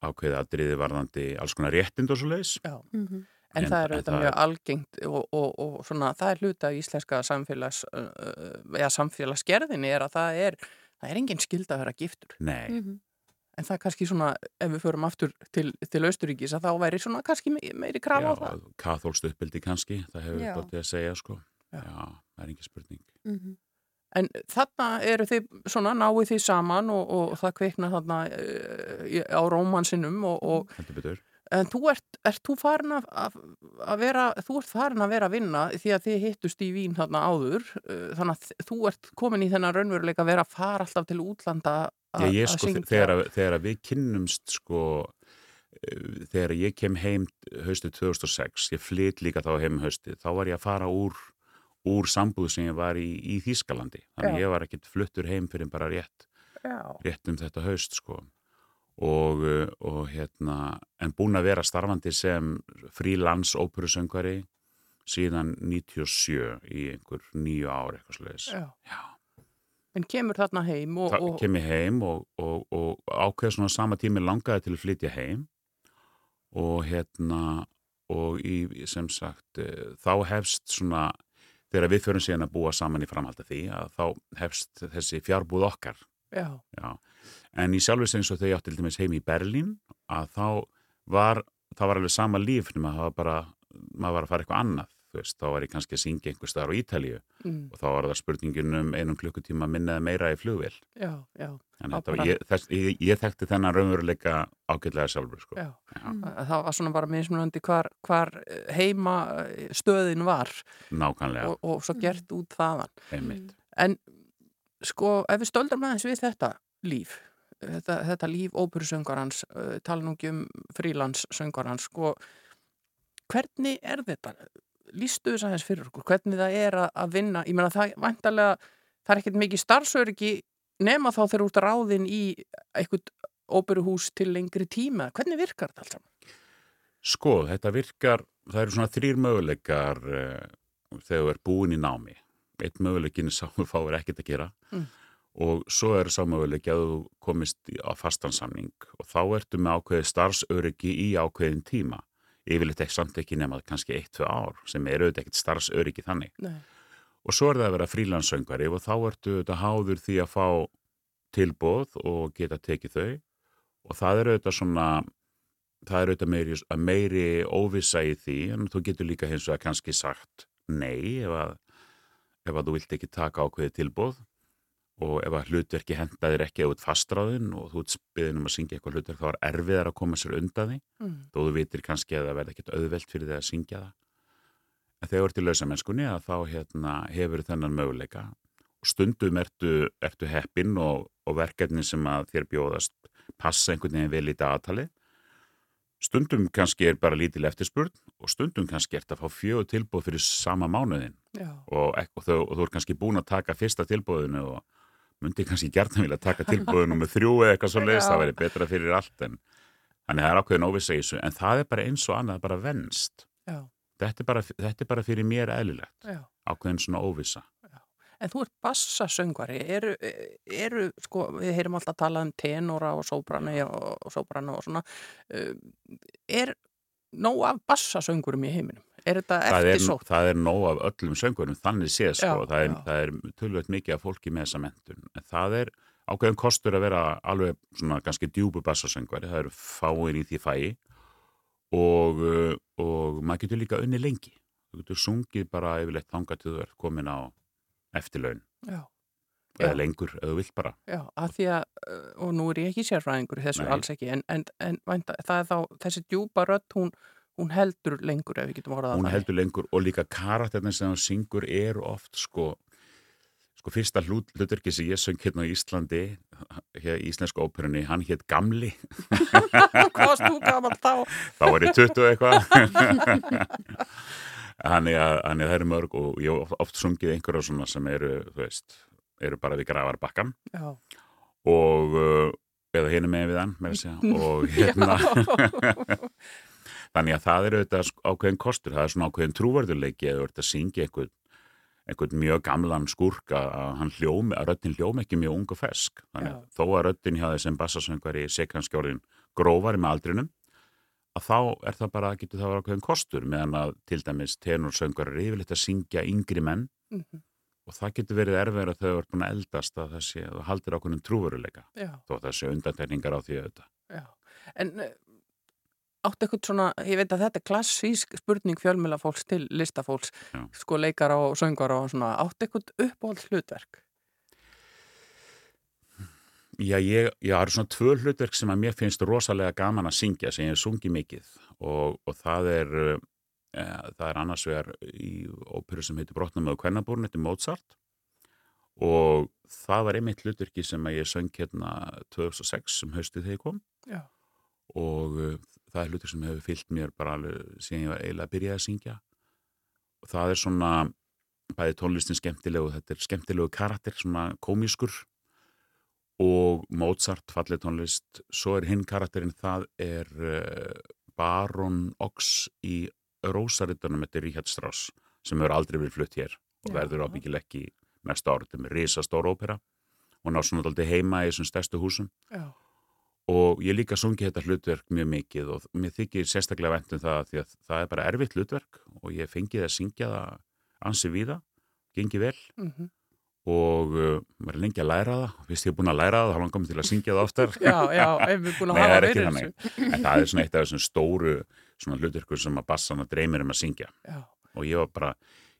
ákveðið aðriði varðandi alls konar réttind og svo leiðis Já. mhm, En, En- það er auðvitað mjög er- algengt og, og, og svona, það er hluta í íslenska samfélags, uh, eða samfélagsgerðinni er að það er, það er engin skilda að vera giftur. Nei, mhm. En það er kannski svona, ef við förum aftur til, til Austuríkis, að þá væri svona kannski me- meiri krafa á það. kathólst uppbyldi kannski það hefur Já. dóttið að segja sko Já. Já, það er engin spurning mhm. En þarna eru þið svona, náið þið saman og, og það kveikna þarna uh, í- á rómansinum og, og heldur betur En þú ert, ert þú farin að, að, að vera, þú ert farin að vera að vinna því að þið hittust í Vín þarna áður, uh, þannig að þú ert komin í þennan raunveruleika að vera að fara alltaf til útlanda að sko, syngja. þegar, að- þegar að við kynnumst sko, eh, þegar ég kem heim haustið 2006, ég flytt líka þá heim haustið, þá var ég að fara úr úr sambúð sem ég var í, í Þýskalandi, þannig Já. ég var ekkit fluttur heim fyrir bara rétt, Já, rétt um þetta haust sko og, uh, og hérna en búin að vera starfandi sem frílans óperusöngvari síðan 97 í einhver nýju ár eitthvað sluðis já. Já. En kemur þarna heim og, og kem ég heim og, og, og ákveð svona sama tími langaði til að flytja heim. Og hérna og í, sem sagt eh, þá hefst svona þegar við förum síðan að búa saman í framhaldi því að þá hefst þessi fjárbúð okkar. Já, já. en í sjálfis eins og þau átt til dæmis heim í Berlín að þá var það var alveg sama líf nema það var bara maður var að fara eitthvað annað veist, þá var ég kannski að syngja einhver staðar á Ítalíu mm, og þá var það spurningin um einum klukkutíma minna eða meira í flugvél já, já, var- ég, þess, ég, ég þekkti þennan raunveruleika ágætlega sjálfur sko. já. Já, Að Það var svona bara mismunandi hvar, hvar eh, heima eh, stöðin var nákvæmlega, og, og svo gert út þaðan. einmitt. En sko, ef við stöldum aðeins við þetta líf, þetta, þetta líf óperusöngarans, uh, tala nú ekki um frílandssöngarans, sko, hvernig er þetta? Lýstu þess aðeins fyrir okkur, hvernig það er að, að vinna, ég meina það vantarlega, það er ekkert mikið starfsöryggi nema þá þegar þú ert ráðinn í eitthvað óperuhús til lengri tíma, hvernig virkar þetta allt saman? Sko, þetta virkar, það eru svona þrýr möguleikar uh, þegar þú er búin í námi. Eitt möguleikin er sá að fáir ekkert að gera Mm. og svo er sá möguleiki að þú komist á fastansamning og þá ertu með ákveðið starfsöryggi í ákveðin tíma. Yfirleitt ekki samt ekki nema kannski eitt, tvö ár sem er auðvitað ekkert starfsöryggi þannig. Nei. Og svo er það að vera frílandsöngari og þá ertu þetta háður því að fá tilbóð og geta tekið þau og það er auðvitað svona það er auðvitað meiri, meiri óvissa í því en þú getur líka hins vegar kannski sagt nei ef að, ef að þú vilt ekki taka ákveðið tilbóð og ef að hlutverki henda þér ekki út fastráðin og þú ert spiðin um að syngja eitthvað hlutverk þá er erfiðar að koma sér undan því. Mm. þó þú vitir kannski að það verði ekkert auðvelt fyrir þig að syngja það. En þegar þú ert í lausamennskunni að þá hérna, hefur þennan möguleika. Og stundum ertu, ertu heppinn og, og verkefni sem að þér bjóðast passa einhvern veginn vel í dagatali stundum kannski er bara lítil eftirspurn og stundum kannski ert að fá fjögur tilbúð fyrir sama mánuðin og, og, og þú er kannski búin að taka fyrsta tilbúðinu og myndi kannski gert vilja taka tilbúðinu með þrjú eða eitthvað svo leiðist, Já. það væri betra fyrir allt en þannig það er ákveðin óvissa í þessu en það er bara eins og annað bara venst. Já, þetta er bara, þetta er bara fyrir mér eðlilegt. Já. ákveðin svona óvissa. En þú ert bassasöngvari, eru, eru, sko, við heyrum alltaf að tala um tenora og sóbrani og, og sóbrani og svona, er nóg af bassasöngurum í heiminum? Er þetta það er, eftirsótt? það er nóg af öllum söngurum þannig séð sko, Já, það er, er tölvöld mikið af fólki með þessa mentun en það er ákveðin kostur að vera alveg svona kannski djúbu bassasöngvari. Það eru fáir í því fæi og, uh, og maður getur líka unni lengi. Þú getur sungið bara yfirleitt þangað til þú ert komin á eftirlaun. Já, eða Já. lengur, eða þú vilt bara. Já, að því að, uh, og nú er ég ekki sérfræðingur þessu Nei. alls ekki, en, en, en vænta, það er þá, þessi djúpa rödd, hún, hún heldur lengur ef við getum orðað hún það. heldur lengur og líka karakterna sem hún syngur eru oft sko sko fyrsta hlut, hluturki sem ég söng hérna á Íslandi hér í Íslensku óperunni, hann hétt Gamli. <laughs> Hvað varst þú gaman þá? þá var ég 20 og eitthvað. Að, þannig að það eru mörg og ég hef oft, sungið einhverja svona sem eru, þú veist eru bara við grafarbakkan Já, og uh, eða hinu með við hann að <laughs> og hérna <laughs> þannig að það eru þetta ákveðin kostur það er svona ákveðin trúverðuleiki eða þú ert að syngja einhvern, einhvern mjög gamlan skurk að að hljómi að röddin hljómi ekki mjög ung og fesk þannig að Já. þó að röddin hjá þessum bassasöngvari sé kannski orðin grófari með aldrinum að þá er það bara, getur það vera ákveðin kostur meðan að til dæmis tenorsöngvar er yfirleitt að syngja yngri menn Mhm. og það getur verið erfið að þau eru búin að eldast að það sé, þú haldir ákveðin trúveruleika já, þó að það sé undantekningar á því auðvitað. já. En áttu eitthvað svona, ég veit að þetta er klassísk spurning fjölmjöla fólks til listafólks, Já. sko leikara og söngvara og svona, áttu eitthvað uppáhald hlutverk? Já, ég, ég har svona tvö hlutverk sem að mér finnst rosalega gaman að syngja sem ég hef sungið mikið og, og það er e, það er annars vegar í óperu sem heitir Brotnamöðu Kvennabúrn þetta er Mozart og það var einmitt hlutverki sem að ég söng hérna 2006 sem haustið þegar ég kom Já. Og uh, það er hlutur sem hefur fyllt mér bara alveg síðan ég var eiginlega að byrja að syngja. Og það er svona bæði tónlistin skemmtilegu þetta er skemmtilegu karakter, svona komískur og Mozart fallið tónlist, svo er hinn karakterinn það er uh, Baron Ox í Rósarittunum eftir Ríkjard Strauss sem hefur aldrei verið flutt hér og verður ábyggileg ekki næsta ár, þetta er með risastóra ópera. Og ná svona aldrei heima í þessum stærstu húsum. Já. Og ég líka sungi þetta hlutverk mjög mikið og mér þykir sérstaklega vænt um það því að það er bara erfitt hlutverk og ég fengið að syngja það ansi víða, gengi vel. Mm og uh, maður er lengi að læra það. Fyrst ég er búin að læra það þá langar mér til að syngja það oftar. Já, já, ef við búin að <laughs> hafa er verið en það er svona eitt af þessum stóru hlutverkur sem að bassana dreymir um að syngja. Já, og ég var bara,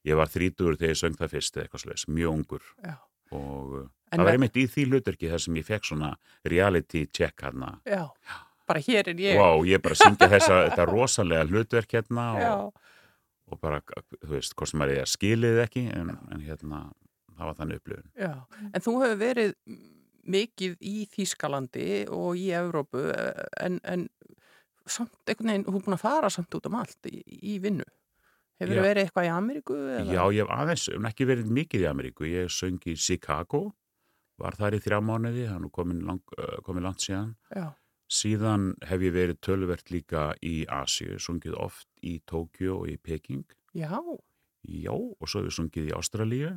ég var þrítugur þegar ég söng það fyrst eða eitthvað slags, mjög ungur. Já, og uh, En það var einmitt í því hlutverki þar sem ég fekk svona reality check hérna já, bara hér er ég. wow, ég bara syngja þessa, þetta rosalega hlutverk hérna og, og bara, þú veist, hvort sem maður er skilið ekki en, en hérna, það var þannig upplifun já. En þú hefur verið mikið í Þýskalandi og í Evrópu en, en samt einhvern veginn, þú er búin að fara samt út um allt í, í vinnu. Hefur Já. verið eitthvað í Ameríku? Eða? Já, ég hef aðeins, en ekki verið mikið í Ameríku. Ég söng í Chicago, var þar í þrjá mánuði, hann er komin, lang, uh, komin langt síðan. Já, Síðan hef ég verið tölvert líka í Asíu, sungið oft í Tókjó og í Peking. já, Já, og svo hef ég sungið í Ástralíu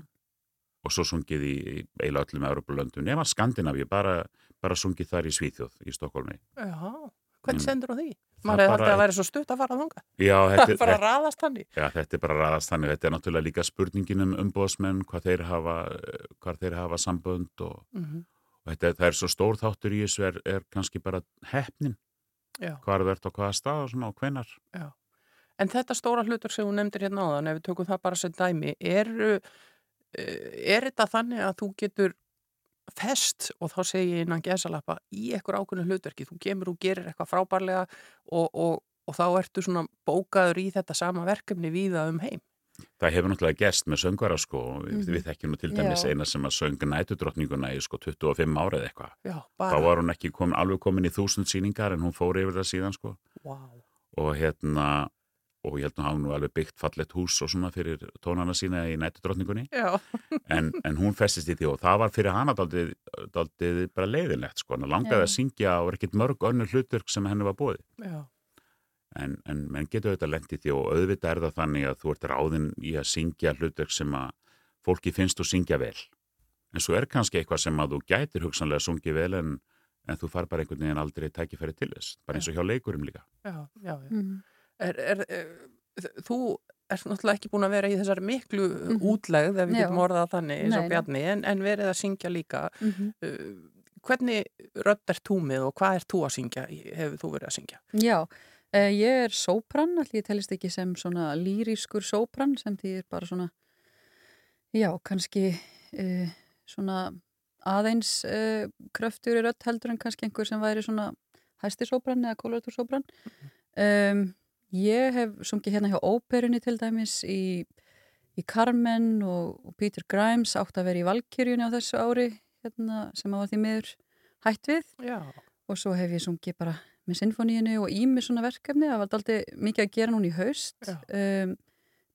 og svo sungið í eiginlega öllum Europalöndum, nema Skandinavíu, bara, bara sungið þar í Svíþjóð, í Stokkólmi. já. Hvernig sendur á því? Það Maður hefði haldið að væri svo stutt að fara þanga. Já, Það <laughs> þetta, bara að raðast þannig. já, þetta er bara ræðast þannig. Þetta er náttúrulega líka spurningin um umbóðsmenn, hvað þeir hafa, hvað þeir hafa sambönd og Mm og þetta, það er svo stór þáttur í þessu er, er kannski bara hefnin Já. hvað er verðt á hvaða stað og svona og hvenar En þetta stóra hlutur sem þú nefndir hérna áðan, ef við tökum það bara sem dæmi, er, er þetta þannig að þú getur fest, og þá segi ég innan gesalappa, í ekkur ákveðnu hlutverki, þú kemur og gerir eitthvað frábærlega og, og, og þá ertu svona bókaður í þetta sama verkefni víða um heim. það hefur náttúrulega gerst með söngvara sko, Mhm. við þekkjum nú til dæmis eina sem að söng nætudrottninguna í sko 25 árið eitthvað þá var hún ekki komin, alveg komin í þúsund sýningar en hún fór yfir það síðan sko Vá. og hérna og ég held að hafa nú alveg byggt fallett hús og svona fyrir tónana sína í nætudrottningunni Já, <laughs> en, en hún festist í því og það var fyrir hana daldið, daldið bara leiðinlegt sko, hann langaði Já. að syngja og var ekkert mörg önnur hlutverk sem henni var já, en, en menn getur auðvitað lent í því og auðvitað er það þannig að þú ert ráðinn í að syngja hlutverk sem að fólki finnst þú syngja vel. En svo er kannski eitthvað sem að þú gætir hugsanlega sungið vel en, en þú far bara einhvern veginn aldrei tækifæri til þess bara eins og hjá leikurum líka. Já, já. Er, er, er, þú ert náttúrulega ekki búin að vera í þessari miklu Mhm. útlegð, ef við Já. getum orðað þannig, eins og. Bjarni, en, en verið að syngja líka. Mhm. Uh, hvernig rödd er þú með og hvað er þú að syngja, hefur þú verið að syngja? Já, uh, ég er sópran, allir ég telist ekki sem svona lýrískur sópran sem því er bara svona, já, kannski uh, svona aðeins uh, kröftur í rödd heldur en kannski einhver sem væri svona hæsti sópran eða kólatur sópran. Um, ég hef sungið hérna hjá óperunni til dæmis í, í Carmen og, og Peter Grimes átt að vera í Valkyrjunni á þessu ári hérna, sem á því miður hætt við. Já, og svo hef ég sungið bara með sinfoníinu og ími svona verkefni. Það var aldrei mikið að gera núna í haust. Um,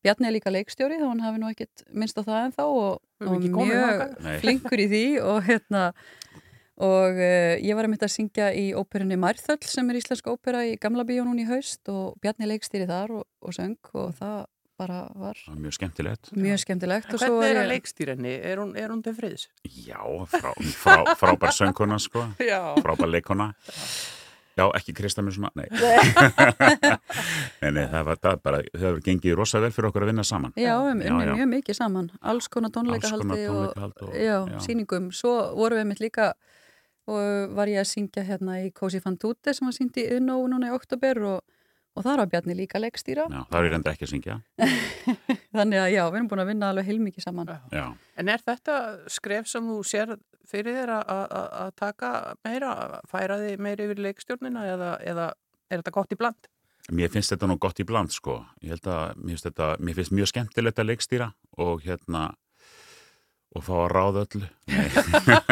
Bjarni er líka leikstjóri þá hann hafi nú ekkit minnst á það en þá og, og mjög flinkur í því og hérna <laughs> og uh, ég var að mynda að syngja í óperunni Mærþöll sem er íslenska ópera í Gamla bíó núna í haust og Bjarni leikstýri þar og, og söng og það bara var mjög skemmtilegt mjög skemmtilegt og hvernig er að ég leikstýrenni? Er hún, er hún til friðs? já, frá, frá, frábær söngkona sko Já. frábær leikona Já, ekki kristna mér svona, nei. <laughs> nei, nei, það var það bara, það hefur gengið rosa vel fyrir okkur að vinna saman. Já, um, Já, unnið já. mjög mikið saman, alls konar tónleikahaldi Alls konar og, tónleikahald og- já, já. sýningum. Svo vorum við mitt líka og var ég að syngja hérna í Cosi Fan Tutte sem var sýnd í Unnó núna í oktober og, og þar var Bjarni líka leikstýra. Já, það er ég reynda ekki að syngja. <laughs> Þannig að já, við erum búin að vinna alveg heilmikið saman. Já. Já, En er þetta skref sem þú sér fyrir þér að- að að- að taka meira, að færa þig meira yfir leikstjórnina eða, eða er þetta gott í bland? mér finnst þetta nú gott í bland, sko. Ég held að mér finnst, þetta, mér finnst mjög skemmtilegt að leikstýra og hérna, og fá að ráða öllu. Nei.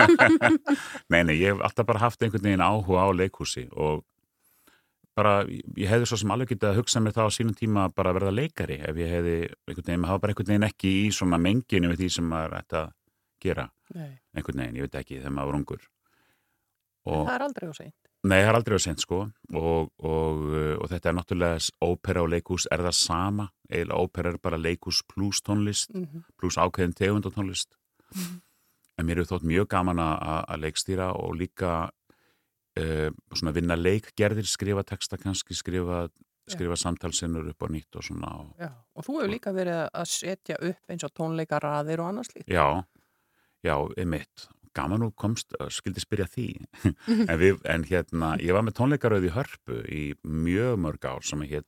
<laughs> nei, nei, ég hef alltaf bara haft einhvern veginn áhuga á leikhúsi og bara, ég hefði svo sem alveg getið að hugsa mér það á sínum tíma bara að verða leikari ef ég hefði einhvern veginn, maður hafa bara einhvern veginn ekki í svona menginu við því sem maður ætti að gera Nei. einhvern veginn, ég veit ekki, þegar maður var ungur og Það er aldrei á seint. nei, það er aldrei á sent sko og, og, uh, og þetta er náttúrulega ópera og leikhús er það sama eiginlega ópera er bara leikhús pluss tónlist Mm -hmm. pluss ákveðin tegund og tónlist Mhm. en mér hefur þótt mjög gaman að- leikstýra og líka uh, svona vinna leikgerðir skrifa texta kannski, skrifa skrifa samtalsinnur upp á nýtt og svona og, Já. Og þú hefur líka verið að setja upp eins og tónleikaraðir og annars líkt. já, já, emitt gaman nú komst, uh, skildi spyrja því <laughs> en, við, en hérna ég var með tónleikaröð í Hörpu í mjög mörg ár sem heit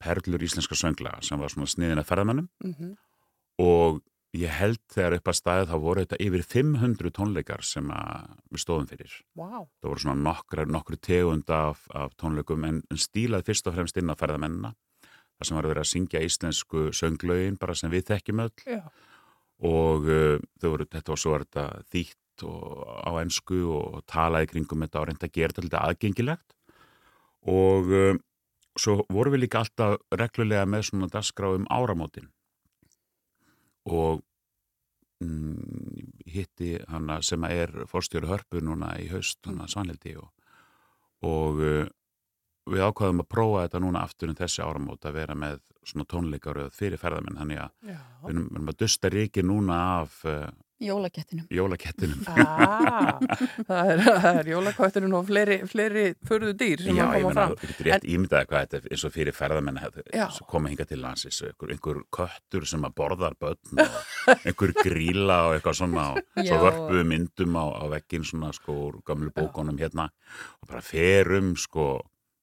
Perlur íslenska sönglaga sem var svona sniðin að ferðamannum Mm -hmm. og ég held þegar upp að staðið þá voru þetta yfir 500 tónleikar sem að við stóðum fyrir Vá. það voru svona nokkra, nokkru tegund af, af tónleikum en, en stílað fyrst og fremst inn á ferðamennina þar sem var verið að syngja íslensku sönglögin bara sem við þekkjum öll Já. og voru, þetta var svo þetta þýtt á ensku og talaði kringum þetta og reynda að gera þetta aðgengilegt og svo vorum við líka alltaf reglulega með svona dagskrá um áramótin og mm, hitti hana sem er fórstjóru hörpu núna í haust, hana Svanhildi og, og uh, við ákvaðum að prófa þetta núna aftur um þessi áramót að vera með svona tónleikaröð fyrir ferðamenn, þannig að við erum, að dusta ríki núna af uh, Jólakettinum. jólakettinum <laughs> Ah, það er, það er jólakvætturinn og fleiri, fleiri förðu dýr sem Já, að ég koma fram. þú getur rétt ímyndaði hvað þetta er eins og fyrir ferðamenn Já. sem koma hinga til landsins, einhver, einhver köttur sem að borðar börn og <laughs> einhver gríla og eitthvað svona og svo Já. vörpuðu myndum á, á veggin svona sko úr gamlu bókunum hérna og bara ferum sko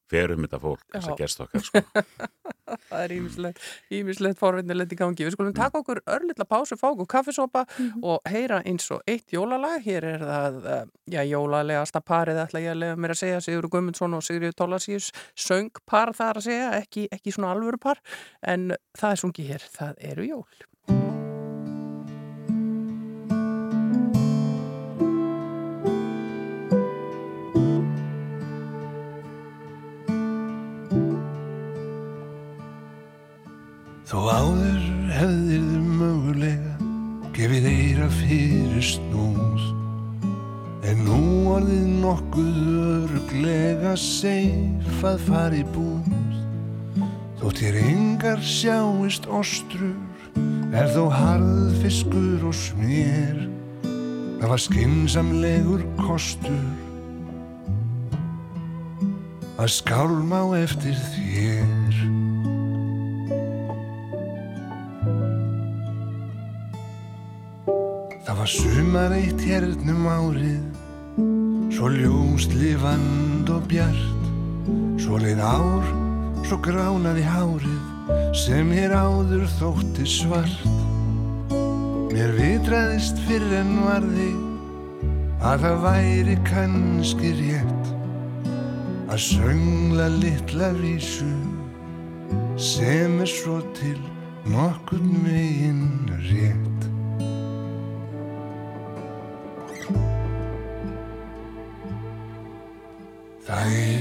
ferum þetta fólk, þess Já. að gerst okkar sko <laughs> <laughs> það er ímislegt, ímislegt forvinnilegt í gangi. Við skulum taka okkur örlitla pásu, fá okkur kaffisopa og heyra eins og eitt jólalag. Hér er það, eh, já, jólalegasta parið ætla ég að lega mér að segja, Sigur Gumundsson og Sigriður Tólasíus, söngpar þar að segja, ekki, ekki svona alvöru par, en það er sungið hér, það eru jól. Þó áður hefðir þau mögulega gefið eira fyrir snúð. En nú orðið nokkuð örglega seif að fara í búð. Þótt þér engar sjáist ostrur er þó harðfiskur og smér Það var skinsamlegur kostur að skálma á eftir þér var sumar eitt hérnum árið. Svo ljóst lifand og bjart Svo leið ár, svo gránaði hárið Sem hér áður þótti svart. Mér vitraðist fyrir en varði Að það væri kannski rétt Að söngla litla vísu Sem er svo til nokkurn veginn rétt Það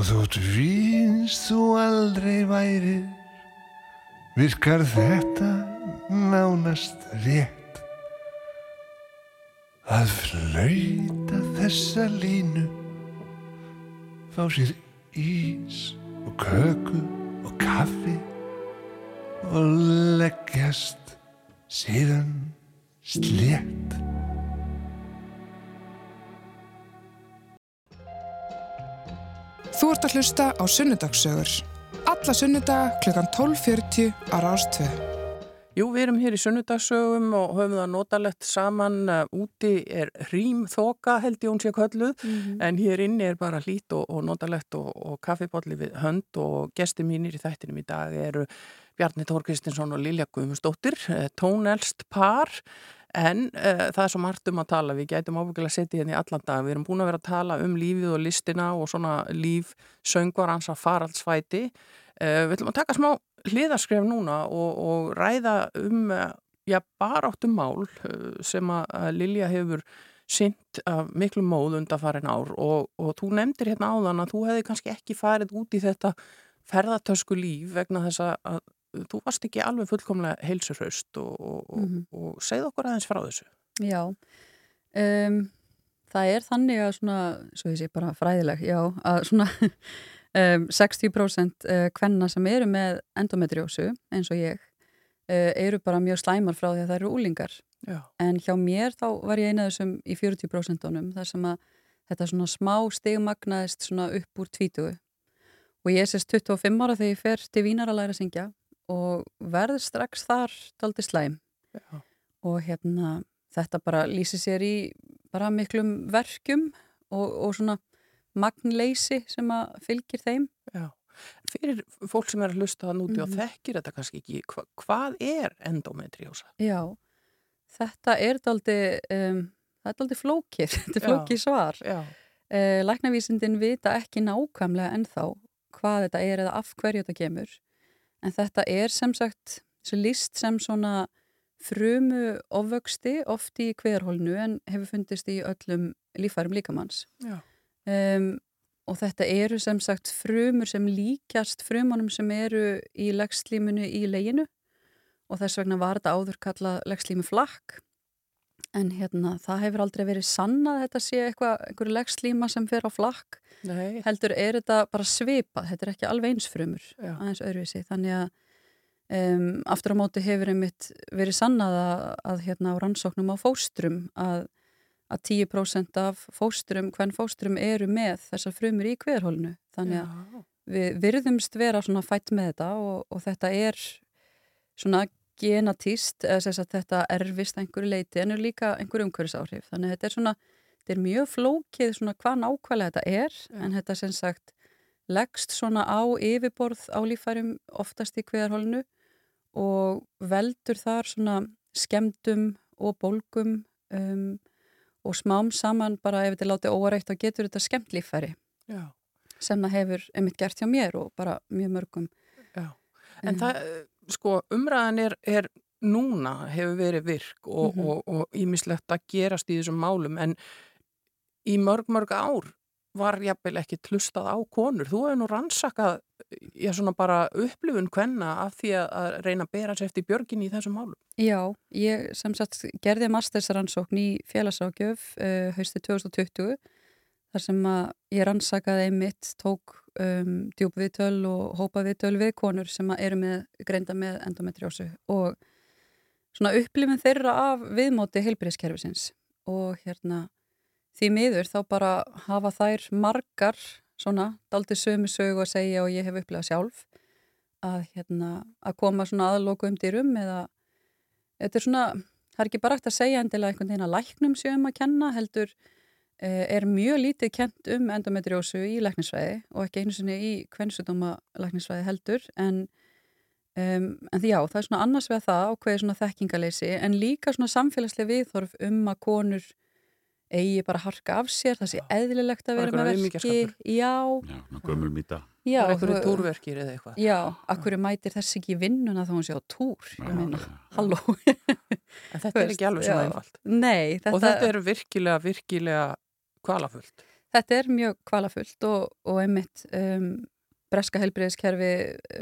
Og þótt víst þú aldrei værir, virkar þetta nánast rétt. Að flauta þessa línu, fá sér ís og köku og kaffi og leggjast síðan slétt. Þú ert að hlusta á Sunnudagssögur. Alla sunnudaga klukkan 12.40 á Rástvö. Jú, við erum hér í sunnudagsögum og höfum það notalegt saman. Uh, úti er rýmþoka held ég hún sé kölluð, en hér inni er bara hlít og, og notalegt og, og kaffipolli við hönd og gesti mínir í þættinum í dag eru Bjarni Tór Kristinsson og Lilja Guðmustóttir, uh, tónelst par. En uh, það er svo margt um að tala, við gætum ábyggilega að setja hérna í allan dag. Við erum búin að vera að tala um lífið og listina og svona líf söngvarans að faraldsvæti. Uh, við ætlum að taka smá hliðaskref núna og, og ræða um uh, já, baráttum mál sem að, Lilja hefur sint af miklu móð undanfarin ár og, og þú nefndir hérna áðan að þú hefði kannski ekki farið út í þetta ferðartösku líf vegna þess að þú varst ekki alveg fullkomlega heilsurhaust og, og, mm -hmm. og, segð okkur aðeins frá þessu. Já, um, það er þannig að svona, svo ég sé bara fræðileg, já, að svona <laughs> um, 60% kvenna sem eru með endometriósu eins og ég uh, eru bara mjög slæmar frá því að það eru úlingar. Já. En hjá mér þá var ég einað þessum í 40% þar sem að þetta svona smá stigmagnaðist svona upp úr tvítugu og ég er sérst 25 ára þegar ég fer til Vínar að læra að syngja og verð strax þar daldi slæm Já. og hérna þetta bara lýsi sér í bara miklum verkum og, og svona magnleysi sem að fylgir þeim Já. Fyrir fólk sem er að hlusta það núti mm. og mhm. þekkir þetta kannski ekki hva, hvað er endometriósa? Já, þetta er daldi um, það er daldi flókið <laughs> þetta er flókið svar uh, Læknavísindin vita ekki nákvæmlega ennþá hvað þetta er eða af hverju þetta kemur en þetta er sem sagt list sem svona frumu ofvöxti oft í hverhólnu en hefur fundist í öllum lífærum líkamanns um, og þetta eru sem sagt frumur sem líkjast frumunum sem eru í leggslímunu í leginu. Og þess vegna var þetta áður kallað leggslímu flakk en hérna það hefur aldrei verið sanna að þetta sé eitthvað, einhverju leggslíma sem fer á flakk Nei. heldur er þetta bara svipað, þetta er ekki alveg einsfrumur Já. aðeins öðruvísi, þannig að um, aftur á móti hefur einmitt verið sannað að, að hérna á rannsóknum á fóstrum að, að 10% af fóstrum, hvern fóstrum eru með þessar frumur í hverhólnu þannig að Já. við virðumst vera svona fætt með þetta og, og þetta er svona genatíst, þetta erfist einhverju leiti en er líka einhverju umhverjusáhrif, þannig að þetta er svona þetta er mjög flókið svona hvað nákvæmlega þetta er ja. en þetta sem sagt leggst svona á yfirborð á lífærum oftast í hverjarhólinu og veldur þar svona skemdum og bólgum um, og smám saman bara ef þetta er látið óarætt þá getur þetta skemmt lífæri Já. sem það hefur einmitt gert hjá mér og bara mjög mörgum Já. En um, það, sko, umræðan er, er núna hefur verið virk og ímislegt mm -hmm. að gerast í þessum málum en í mörg, mörg ár var jafnvel ekki tlustað á konur. Þú hefur nú rannsakað já, svona bara upplifun hvenna af því að reyna að bera sér eftir björgin í þessum málum. Já, ég sem sagt gerði mastersrannsókn í félagságjöf uh, hausti 2020 þar sem að ég rannsakaði einmitt, tók um, djúbviðtöl og hópaviðtöl við konur sem eru með, greinda með endometriósu og svona upplifun þeirra af viðmóti heilbyrðiskerfisins og hérna því miður þá bara hafa þær margar svona daldi sömu sögu að segja og ég hef upplegað sjálf að, hérna, að koma svona aðloku um dýrum eða þetta er svona, það er ekki bara eftir að segja endilega einhvern veginn að læknum séum að kenna heldur er mjög lítið kent um endometriósu í læknisvæði og ekki einu sinni í kvennsutuma læknisvæði heldur en, um, en því já, það er svona annars við að það ákveði svona þekkingaleysi en líka svona samfélagslega viðþorf um að konur eigi bara harka af sér, það sé eðlilegt að vera með verki Já, já gömul mýta. Já, það er eitthvað túrverkir eða eitthvað. Já, akkur mætir þess ekki vinnuna þá hún sé á túr? Ég meina, halló. En þetta er ekki alveg svona einfalt. Nei þetta, Og þetta er virkilega, virkilega kvalafullt Þetta er mjög kvalafullt og, og einmitt um, Breska helbriðiskerfi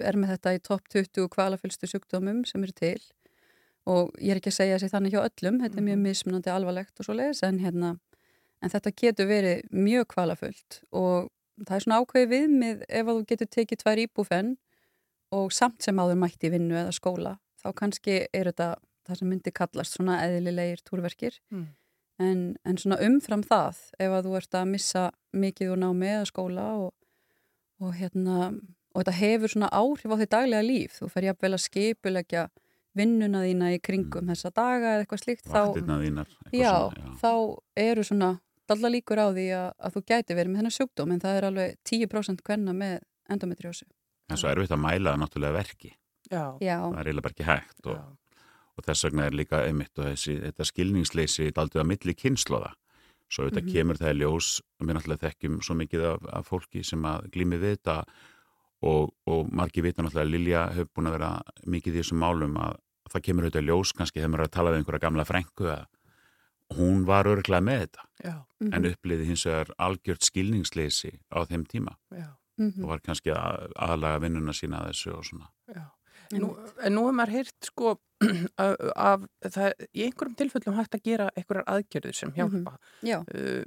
er með þetta í topp 20 kvalafullstu sjúkdómum sem eru til og ég er ekki að segja þessi þannig hjá öllum, þetta er mjög mhm. mismunandi alvarlegt og svo leiðis en, hérna, en þetta getur verið mjög kvalafullt og það er svona ákveði viðmið ef að þú getur tekið tvær íbúfenn og samt sem áður mætti vinnu eða skóla, þá kannski er þetta það sem myndi kallast svona eðlilegir túrverkir mm. En, en svona umfram það ef að þú ert að missa mikið úr námi eða skóla og, og hérna og þetta hefur svona áhrif á því daglega líf, þú fer jafnvel að skipulegja vinnuna þína í kringum mm. þessa daga eða eitthvað slíkt þá, þínar, já, svona, já. þá eru svona allar líkur á því að, að þú gæti verið með þennan sjúkdóm en það er alveg 10% hvenna með endometriósu En svo er við þetta að mæla náttúrulega verki já. það er eiginlega bara ekki hægt og, og þess vegna er líka einmitt og þessi, þetta skilningsleysi aldrei að milli kynnslóða svo þetta mm -hmm. kemur það í ljós og við náttúrulega þekkjum svo mikið af, af fólki sem að glými við þetta og, og margi vita náttúrulega að Lilja hefur búin að vera mikið í þessum málum að það kemur auðvitað ljós kannski þegar maður er að tala við einhverja gamla frængu hún var örglega með þetta Já, Mhm. en uppliði hins vegar algjört skilningsleysi á þeim tíma já, Mhm. og var kannski að, aðlaga vinnuna sína að þessu og svona. já. Nú, en nú hefur maður heyrt sko <clears throat> af, af það, í einhverjum tilfellum hægt að gera einhverjar aðgerður sem hjálpa. Já, uh,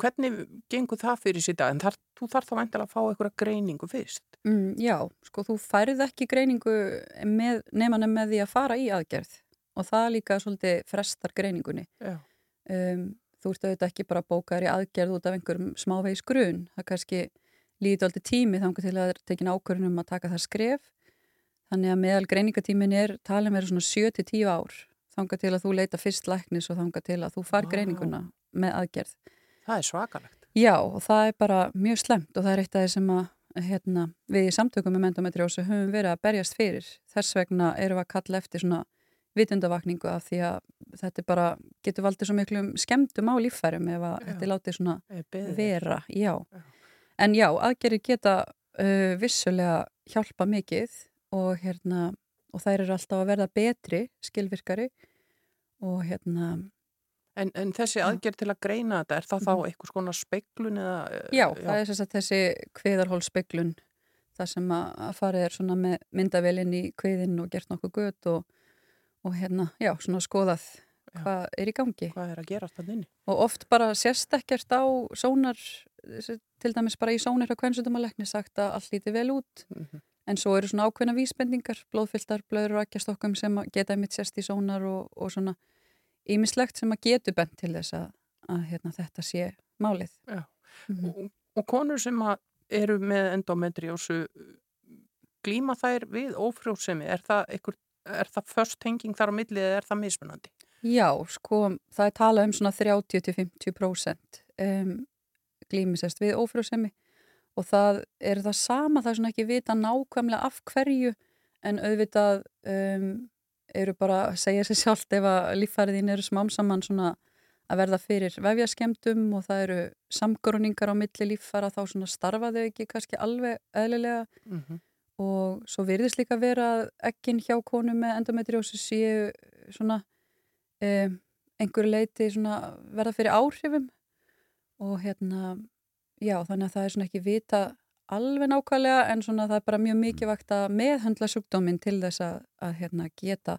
hvernig gengur það fyrir dag? En þar, þú þarf þá væntilega að fá einhverja greiningu fyrst. mm, já, sko þú færið ekki greiningu með, nefnana með því að fara í aðgerð og það líka svolítið frestar greiningunni. Já. Um, þú ert auðvitað ekki bara bókaður í aðgerð út af einhverjum smávegis grun. Það kannski líður aldrei tími þangar til að það er tekin ákvörðun um að taka það skref. Þannig að meðal greiningatímin er talin verið svona 7-10 ár þangar til að þú leita fyrst læknis og þangar til að þú far Vá. greininguna með aðgerð. Það er svakalegt. Já, og það er bara mjög slemt og það er eitt af því sem að hérna, við í samtökum með mentometriósu höfum verið að berjast fyrir. Þess vegna erum við að kalla eftir svona vitundavakningu af því að þetta er bara getur valdið svo miklum skemmtum á líffærum ef að þetta er látið svona beðið. vera, já. Já. En já, aðgerið geta uh, vissulega hjálpa mikið og hérna, og þær eru alltaf að verða betri, skilvirkari og hérna, En, en þessi aðgerð til að greina þetta, er það þá Mhm. einhvers konar speiklun eða? Já, það er þess að þessi kviðarhólspeglun það sem að, að farið er svona með myndavelin í kviðin og gert nokkuð gött og, og hérna, já, svona skoðað Já. hvað er í gangi Hvað er að gera þetta inni? og oft bara sérst ekkert á sónar, þessi- til dæmis bara í sónir á kvensutumalegni sagt að allt líti vel út Mhm. En svo eru svona ákveðna vísbendingar blóðfylltar, blöður og akkjastokkum sem geta einmitt sérst í sónar og, og svona ímislegt sem að getur bent til þess að, að hérna, þetta sé málið Já. Mhm. Og, og konur sem eru með endometriósu glíma þær við ófrjósemi, er það er það först tenging þar á milli eða er það mismunandi? Já, sko, það er talað um svona 30-50% um, glýmisest við ófrjósemi og það er það sama, það er svona ekki vita nákvæmlega af hverju en auðvitað um, eru bara að segja sér sjálft ef að líffæriðin eru smám saman svona að verða fyrir vefjaskemdum og það eru samgróningar á milli líffæra þá svona starfa þau ekki kannski alveg eðlilega Mm -hmm. og svo virðist líka vera að ekkin hjá konum með endometriósi séu svona um, einhverju leiti svona verða fyrir áhrifum og hérna já þannig að það er svona ekki vita alveg nákvæmlega en svona það er bara mjög mikilvægt að meðhandla sjúkdóminn til þess að, að hérna geta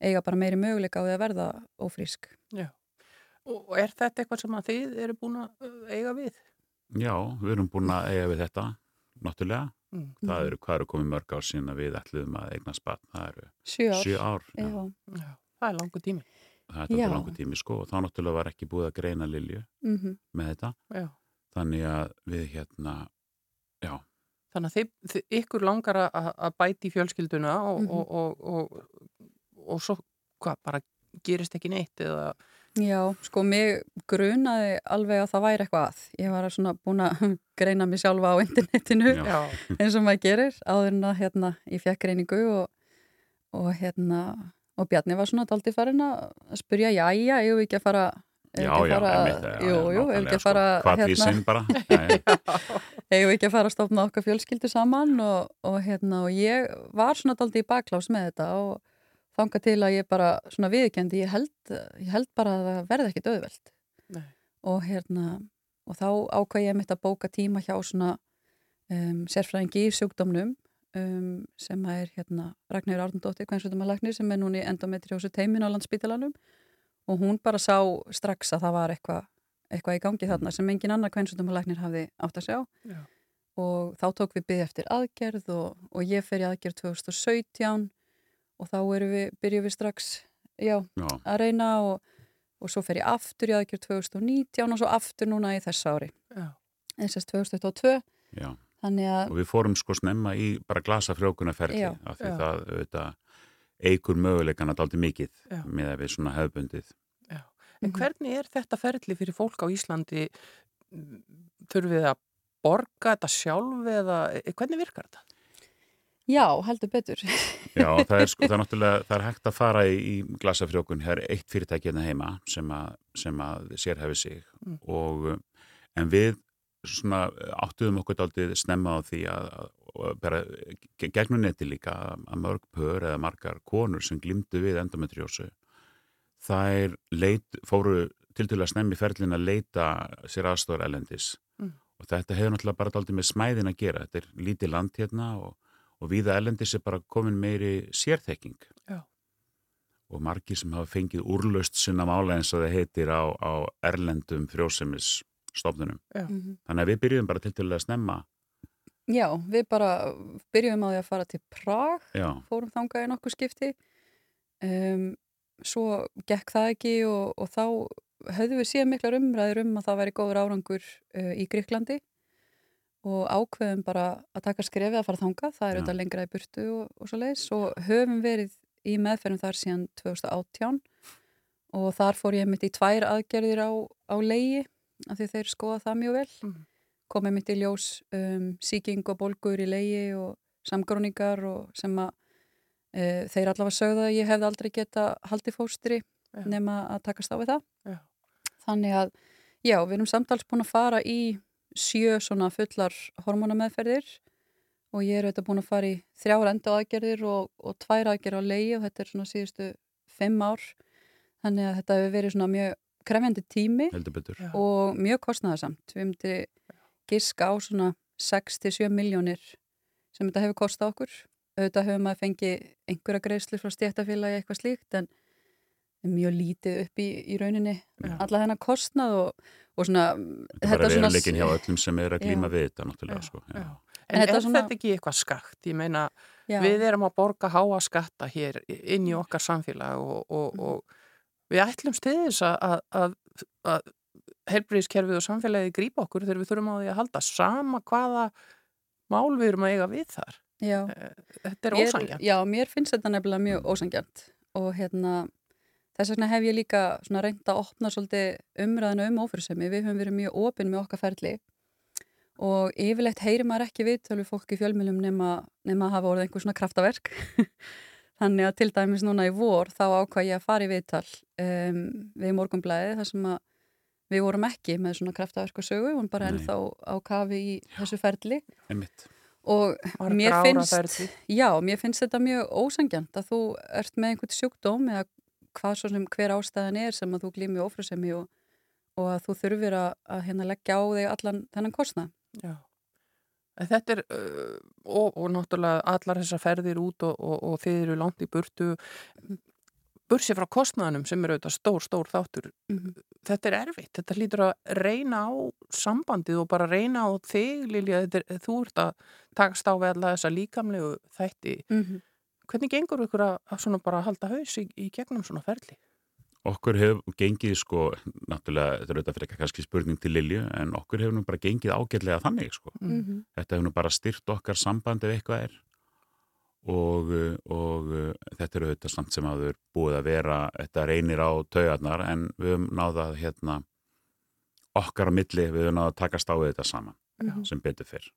eiga bara meiri möguleika á því að verða ófrísk. Já. Og er þetta eitthvað sem að þið eru búin að uh, eiga við? Já, við erum búin að eiga við þetta, náttúrulega. Mm. Það eru, hvað eru komið mörg ár síðan að við ætluðum að eigna spatt, það eru Sjö ár. sjö ár. Já. Já. Já. Það er langu tími. Það er langur tími, sko, og þá náttúrulega var ekki búið að greina Lilju Mm með þetta. Já. Þannig að við hérna, já, Þannig að þið, þið, ykkur langar að, að bæti í fjölskylduna og, Mhm. og, og, og, og svo hvað, bara gerist ekki neitt eða Já, sko, mig grunaði alveg að það væri eitthvað að. Ég var svona búin að <laughs> greina mig sjálfa á internetinu Já. Eins og maður gerir áður en að hérna, ég fekk greiningu og, og hérna og Bjarni var svona daldi farin að spyrja, já, já, ég hef ekki að fara eigum <laughs> já, já, einmitt, jú, jú, ef ekki að fara Hvað því sinn bara? Við ekki að fara að stofna okkar fjölskyldu saman og, og hérna og ég var svona daldi í baklás með þetta og þanga til að ég bara svona viðkendi, ég held, ég held bara að það verði ekki döðveld Nei. og hérna og þá ákvað ég mitt að bóka tíma hjá svona um, sérfræðingi í sjúkdómnum um, sem er hérna Ragnarður Árnundóttir, kvennsvöldumalagnir sem er núni endometriósu teimin á landsbítalanum og hún bara sá strax að það var eitthvað eitthva í gangi þarna sem engin annar kvennsvöldumalagnir hafði átt að sjá. Já. og þá tók við byggði eftir aðgerð og, og ég fer í aðgerð 2017 og þá við, byrjum við strax já, já, að reyna og, og svo fer ég aftur í aðgjör 2019 og svo aftur núna í þess ári. Eins og 2022 já. þannig að, Og við fórum sko snemma í bara glasa frjókunarferli Já. af því það auðvitað eigur möguleikana daldi mikið Já. með að við svona hefbundið. En Mhm. hvernig er þetta ferli fyrir fólk á Íslandi? Þurfum við að borga þetta sjálf eða eh, hvernig virkar þetta? já, heldur betur Já, <laughs> það er sko, það er náttúrulega, það er hægt að fara í, í glasafrjókun, það er eitt fyrirtæki hérna heima sem að, sem að sérhefi sig Mm. og en við svona áttuðum okkur daldið snemma á því að, að bara ge- gegnum neti líka að mörg pör eða margar konur sem glimtu við endometriósu þær leit, fóru til til að snemmi ferlin að leita sér aðstofar elendis Mm. og þetta hefur náttúrulega bara daldið með smæðin að gera þetta er lítið land hérna og, og viða elendis er bara komin meiri sérþekking Já. og margir sem hafa fengið úrlaust sinna mála eins og það heitir á, á erlendum frjósemis stofnunum. Mhm. Þannig að við byrjuðum bara til til að snemma Já, við bara byrjum á því að fara til Prag, Já, fórum þangað í nokkuð skipti. Um, svo gekk það ekki og, og þá höfðum við síðan miklar umræður um að það væri góður árangur uh, í Gríklandi og ákveðum bara að taka skrefið að fara þangað, það er auðvitað lengra í burtu og, og svo leiðis og höfum verið í meðferðum þar síðan 2018 og þar fór ég mitt í tvær aðgerðir á, á leiði af því þeir skoða það mjög vel. Mhm. Komið mitt í ljós um, síking og bólgur í leiði og samgróningar og sem að e, þeir allavega sögðu að ég hefði aldrei geta haldið fóstri Já. nema að takast á við það Já. þannig að já, við erum samtals búin að fara í sjö svona fullar hormonameðferðir og ég er auðvitað búin að fara í þrjár enda aðgerðir og, og tvær aðgerðir á leiði og þetta er svona síðustu fimm ár þannig að þetta hefur verið svona mjög krefjandi tími heldur betur. Já. og mjög kostnæðasamt. Við myndi giska á svona 6-7 miljónir sem þetta hefur kostað okkur. Auðvitað hefur maður fengið einhverja greiðslu frá stjættafélagi eitthvað slíkt en mjög lítið upp í, í rauninni Já. alla þennan kostnað og, og svona Þetta er bara veruleikin hjá öllum sem er að glíma Já. við þetta náttúrulega. Já, Sko. já. En, þetta er svona- þetta ekki eitthvað skakt? Ég meina, já, við erum að borga háa skatta hér inn í okkar samfélag og, og, Mhm. og við þess að, að, að, að helbriðiskerfið og samfélagið grípa okkur þegar við þurfum á því að halda sama hvaða mál við erum að eiga við þar. já. Þetta er Mér- ósangjant. Já, mér finnst þetta nefnilega mjög ósangjant og hérna þess vegna hef ég líka svona reynd að opna svolítið umræðinu um ófyrsemi. Við höfum verið mjög opinn með okkar ferli og yfirleitt heyrir maður ekki viðtölu fólk í fjölmjölum nema, nema að hafa orðið einhver svona kraftaverk. <laughs> Þannig að til dæmis núna í vor þá ákvað ég að fara í viðtal um, við morgunblæði þar sem að við vorum ekki með svona kraftaverk og sögu, við vorum bara Nei. ennþá á kafi í þessu ferli og mér finnst já, mér finnst þetta mjög ósangjant að þú ert með einhvern sjúkdóm eða hvað svo sem hver ástæðan er sem að þú glými ófrúsemi og, og að þú þurfir að, að hérna leggja á þig allan þennan kostnað. Já. En Þetta er, uh, og, og náttúrulega allar þessar ferðir út og, og, og þið eru langt í burtu, bursi frá kostnaðanum sem eru auðvitað stór, stór þáttur. Mhm. Þetta er erfitt, þetta lítur að reyna á sambandið og bara reyna á þig, Lilja, þetta er, þú ert að takast á við alla þessa líkamlegu þætti. Mm -hmm. Hvernig gengur ykkur að, að svona bara halda haus í, í gegnum svona ferli? Okkur hefur gengið sko, náttúrulega, þetta er auðvitað fyrir kannski spurning til Lilju, en okkur hefur nú bara gengið ágætlega þannig sko. Mm. Þetta hefur nú bara styrt okkar samband ef eitthvað er og, uh, og uh, þetta er auðvitað samt sem að þau er búið að vera, þetta reynir á taugarnar en við höfum náða hérna okkar á milli, við höfum náða að takast á við þetta saman Já. sem betur fyrr.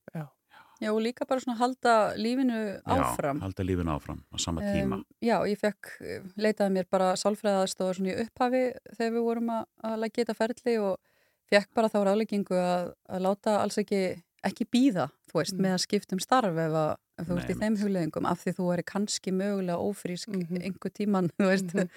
Já, og líka bara svona halda lífinu áfram. Já, halda lífinu áfram á sama tíma. Um, já, ég fekk, eh, leitaði mér bara sálfræðaðstóða svona í upphafi þegar við vorum að, að leggja þetta ferli og fekk bara þá ráðleggingu að, að láta alls ekki, ekki býða, þú veist, Mm. með að skipta um starf ef, að, ef þú veist í þeim hugleðingum af því þú er kannski mögulega ófrísk Mhm. einhver tíman, <laughs> þú veist. Mhm.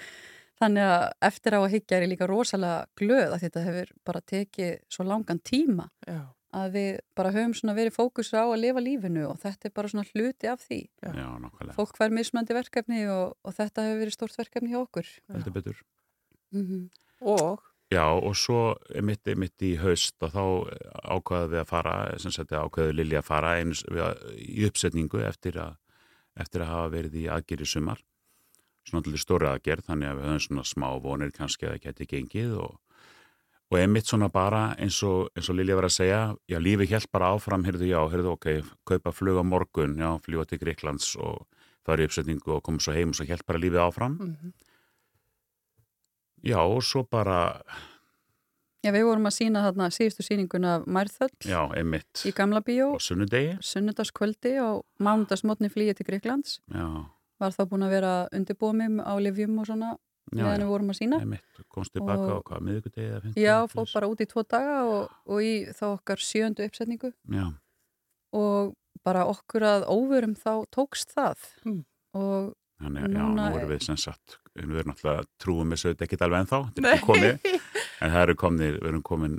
Þannig að eftir á að higgja er ég líka rosalega glöð að þetta hefur bara tekið svo langan tíma Já, að við bara höfum svona verið fókusur á að lifa lífinu og þetta er bara svona hluti af því. Já. Já, nákvæmlega. Fólk fær mismandi verkefni og, og þetta hefur verið stórt verkefni hjá okkur. Heldur betur. Mm og Já, og svo mitt, mitt í haust og þá ákvaðum við að fara, sem sagt ákvaðu Lilja að fara eins, við, í uppsetningu eftir að, eftir að hafa verið í aðgerri sumar. Svona allir stóri aðgerð, þannig að við höfum svona smá vonir kannski að það geti gengið og, og einmitt svona bara eins og, eins og Lilja var að segja, já, lífi helt bara áfram, heyrðu já, heyrðu ok, kaupa flug á morgun, já, fljúa til Greiklands og fara í uppsetningu og koma svo heim og svo helt bara lífið áfram. mm Já, og svo bara, Já, við vorum að sína þarna síðustu síninguna af Mærþöll já, einmitt í Gamla bíó, á sunnudegi. sunnudagskvöldi og mánudagsmotni flýið til Greiklands. Já, Var þá búin að vera undirbúið mig á livjum og svona já, meðan já. við vorum að sína. Einmitt, komst tilbaka Og- á hvað, miðvikudegi eða fimmtudegi? Já, fór bara út í tvo daga og, og í þá okkar sjöndu uppsetningu Já, og bara okkur að óverum þá tókst það Mm. og þannig að já, nú er- erum við sem sagt við erum náttúrulega trúum með sögð ekkert alveg ennþá, þetta er ekki komið en það eru komnir, við erum komin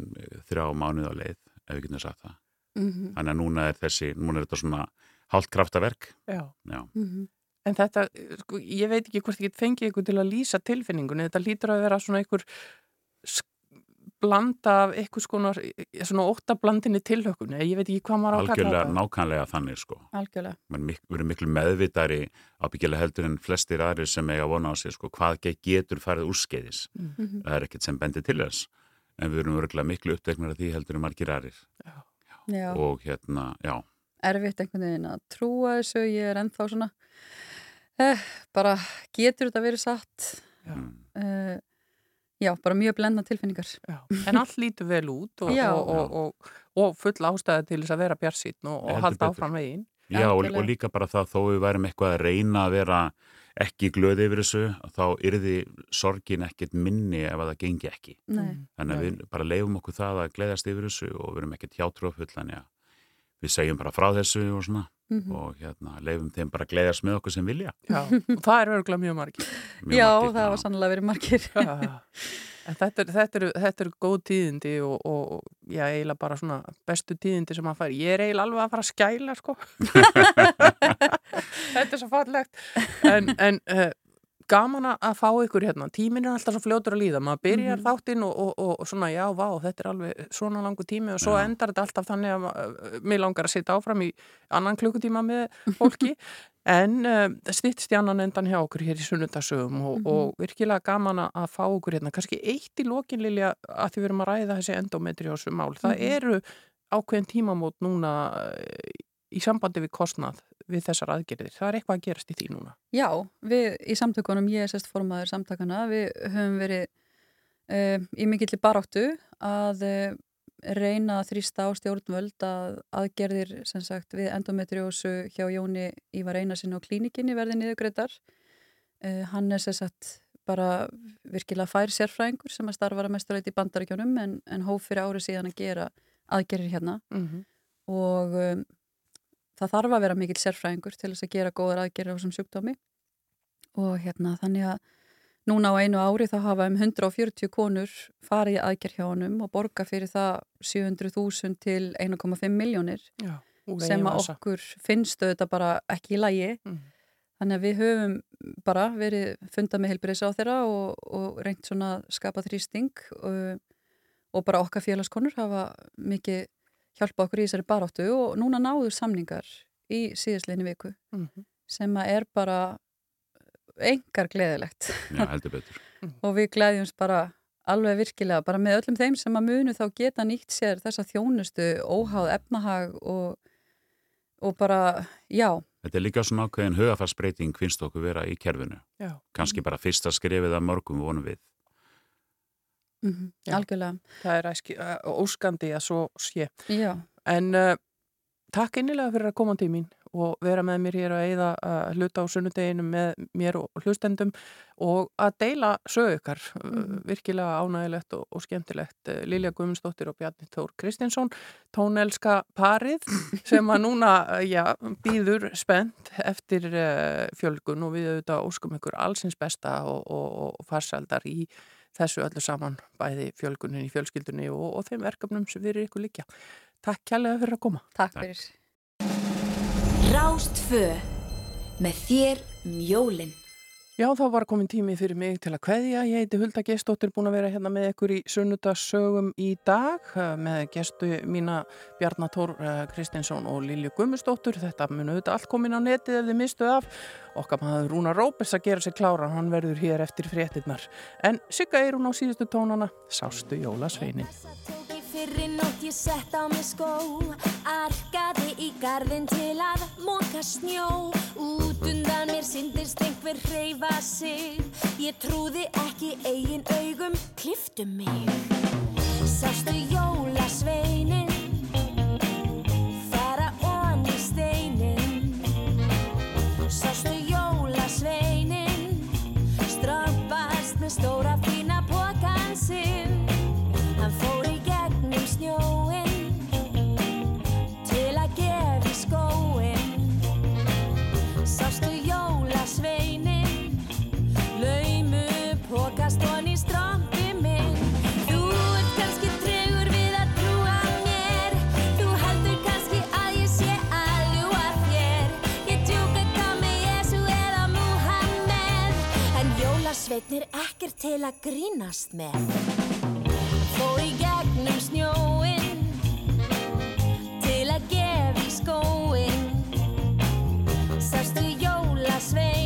þrjá mánuð á leið, ef við getum sagt það Mhm, þannig að núna er þessi, núna er þetta svona hálft kraftaverk Já. Já, mhm. En þetta, sko, ég veit ekki hvort ég get fengið ykkur til að lýsa tilfinningunni. Þetta lítur að vera svona einhver sk- blanda af eitthvað skonar, svona óttablandinni tilhökunni. Ég veit ekki hvað maður á að kalla algjörlega nákvæmlega þannig sko. Algjörlega. við mik erum miklu meðvitari ábyggilega heldur en flestir aðrir sem eiga að vona á sig sko, hvað ge- getur farið úrskeiðis. Mhm. það er ekkert sem bendir til þess en við erum örgulega miklu uppteknar af því heldur en margir aðrir. Já, og hérna, já, erfitt einhvern veginn að trúa þessu, ég er ennþá svona, eh, bara getur þetta verið satt, Já. já, bara mjög blenda tilfinningar. Já. En allt lítur vel út og, Já. og, og, og, og full ástæði til þess að vera bjarsýtn og, og Heldur halda betur. áfram veginn. já og, líka bara það þó við værum eitthvað að reyna að vera ekki glöði yfir þessu þá yrði sorgin ekkert minni ef að það gengi ekki Nei, þannig að Nei. við bara leifum okkur það að gleðast yfir þessu og við erum ekkert hjátrúafull þannig að við segjum bara frá þessu og svona Mhm. og hérna leifum þeim bara að gleðast með okkur sem vilja Já. og það er örgulega mjög margir. Mjög já, margir, það var sannlega verið margir. <laughs> Þetta, er, þetta, eru, þetta eru góð tíðindi og, og já, eiginlega bara svona bestu tíðindi sem maður fær. Ég er eiginlega alveg að fara að skæla, sko. <laughs> þetta er svo fallegt. En, en uh, gaman að fá ykkur hérna. Tíminn er alltaf svo fljótur að líða. Maður byrjar Mhm. þáttinn og, og, og, og svona, já, vá, þetta er alveg svona langu tími og svo Já. endar þetta alltaf þannig að uh, mér langar að sitja áfram í annan klukkutíma með fólki. <laughs> En uh, stýttst í annan endan hjá okkur hér í sunnundarsögum og, Mhm. og virkilega gaman að- fá okkur hérna. Kannski eitt í lokin, Lilja, að því við erum að ræða þessi endometriósu mál. Það Mhm. eru ákveðin tímamót núna eh, í sambandi við kostnað við þessar aðgerðir. Það er eitthvað að gerast í því núna. Já, við í samtökunum, ég er sérst formaður samtakana, við höfum verið uh, í mikilli baráttu að uh, reyna að þrýsta á stjórnvöld að aðgerðir sem sagt við endometriósu hjá Jóni Ívar Einarsin á klínikinni verði niðurgreitar. Uh, hann er sem sagt bara virkilega fær sérfræðingur sem að starfa að mesturleiti í bandaríkjónum en, en hóf fyrir árið síðan að gera aðgerðir hérna Mm -hmm. og um, það þarf að vera mikill sérfræðingur til þess að gera góðar aðgerðir á þessum sjúkdómi. Og hérna þannig að núna á einu ári þá hafa um 140 konur farið aðgerð hjá honum og borga fyrir það 700.000 til 1,5 miljónir sem að okkur finnst auðvitað bara ekki í lægi Mm. þannig að við höfum bara verið fundað með heilbriðs á þeirra og, og reynt svona að skapa þrýsting og, og bara okkar félagskonur hafa mikið hjálpa okkur í þessari baráttu og núna náður samningar í síðastleginni viku Mhm. sem að er bara engar gleðilegt já, heldur betur og við gleðjumst bara alveg virkilega bara með öllum þeim sem að munu þá geta nýtt sér þessa þjónustu óháð efnahag og, og bara, já, Þetta er líka svona ákveðin hugafarsbreyting finnst okkur vera í kerfinu. Já. Kanski bara fyrsta skrefið að mörgum vonum við. Mm Já. algjörlega, Það er æski, óskandi að svo sé. já. En uh, takk innilega fyrir að koma til mín og vera með mér hér að eigða uh, hluta á sunnudeginu með mér og hlustendum og að deila sögu ykkar, uh, Mhm. virkilega ánægilegt og, og skemmtilegt. Lilja Guðmundsdóttir og Bjarni Tór Kristinsson, tónelska parið <laughs> sem að núna, já, býður spennt eftir uh, fjölgun og við auðvitað óskum ykkur allsins besta og, og, og farsaldar í þessu öllu saman, bæði fjölgunin í fjölskyldunni og, og þeim verkefnum sem við ykkur líkja. Takk kærlega fyrir að koma. Takk fyrir. Rástfö með þér um jólin. Já, þá var komin tími fyrir mig til að kveðja. Ég heiti Hulda Gestóttir, búin að vera hérna með ykkur í sunnudagsögum í dag eh, með gestu mína Bjarnatór Kristinsson og Lilju Gummustóttur. Þetta mun auðvitað allt komin á netið ef þið mistuð af. Okkar maður Rúna Rópes að gera sér klára, hann verður hér eftir fréttinnar. En Sigga er hún á síðustu tónana, sástu jólasveinin. Þessa fyrri nótt ég sett á mig skó Arkaði í garðin til að móka snjó. Út undan mér syndist einhver hreyfa sig Ég trúði ekki eigin augum, kliftu mig. Sástu jólasveinin Steinn er ekkert til að grínast með. Fór í gegnum snjóin Til að gefa í skóin Sástu jólasvein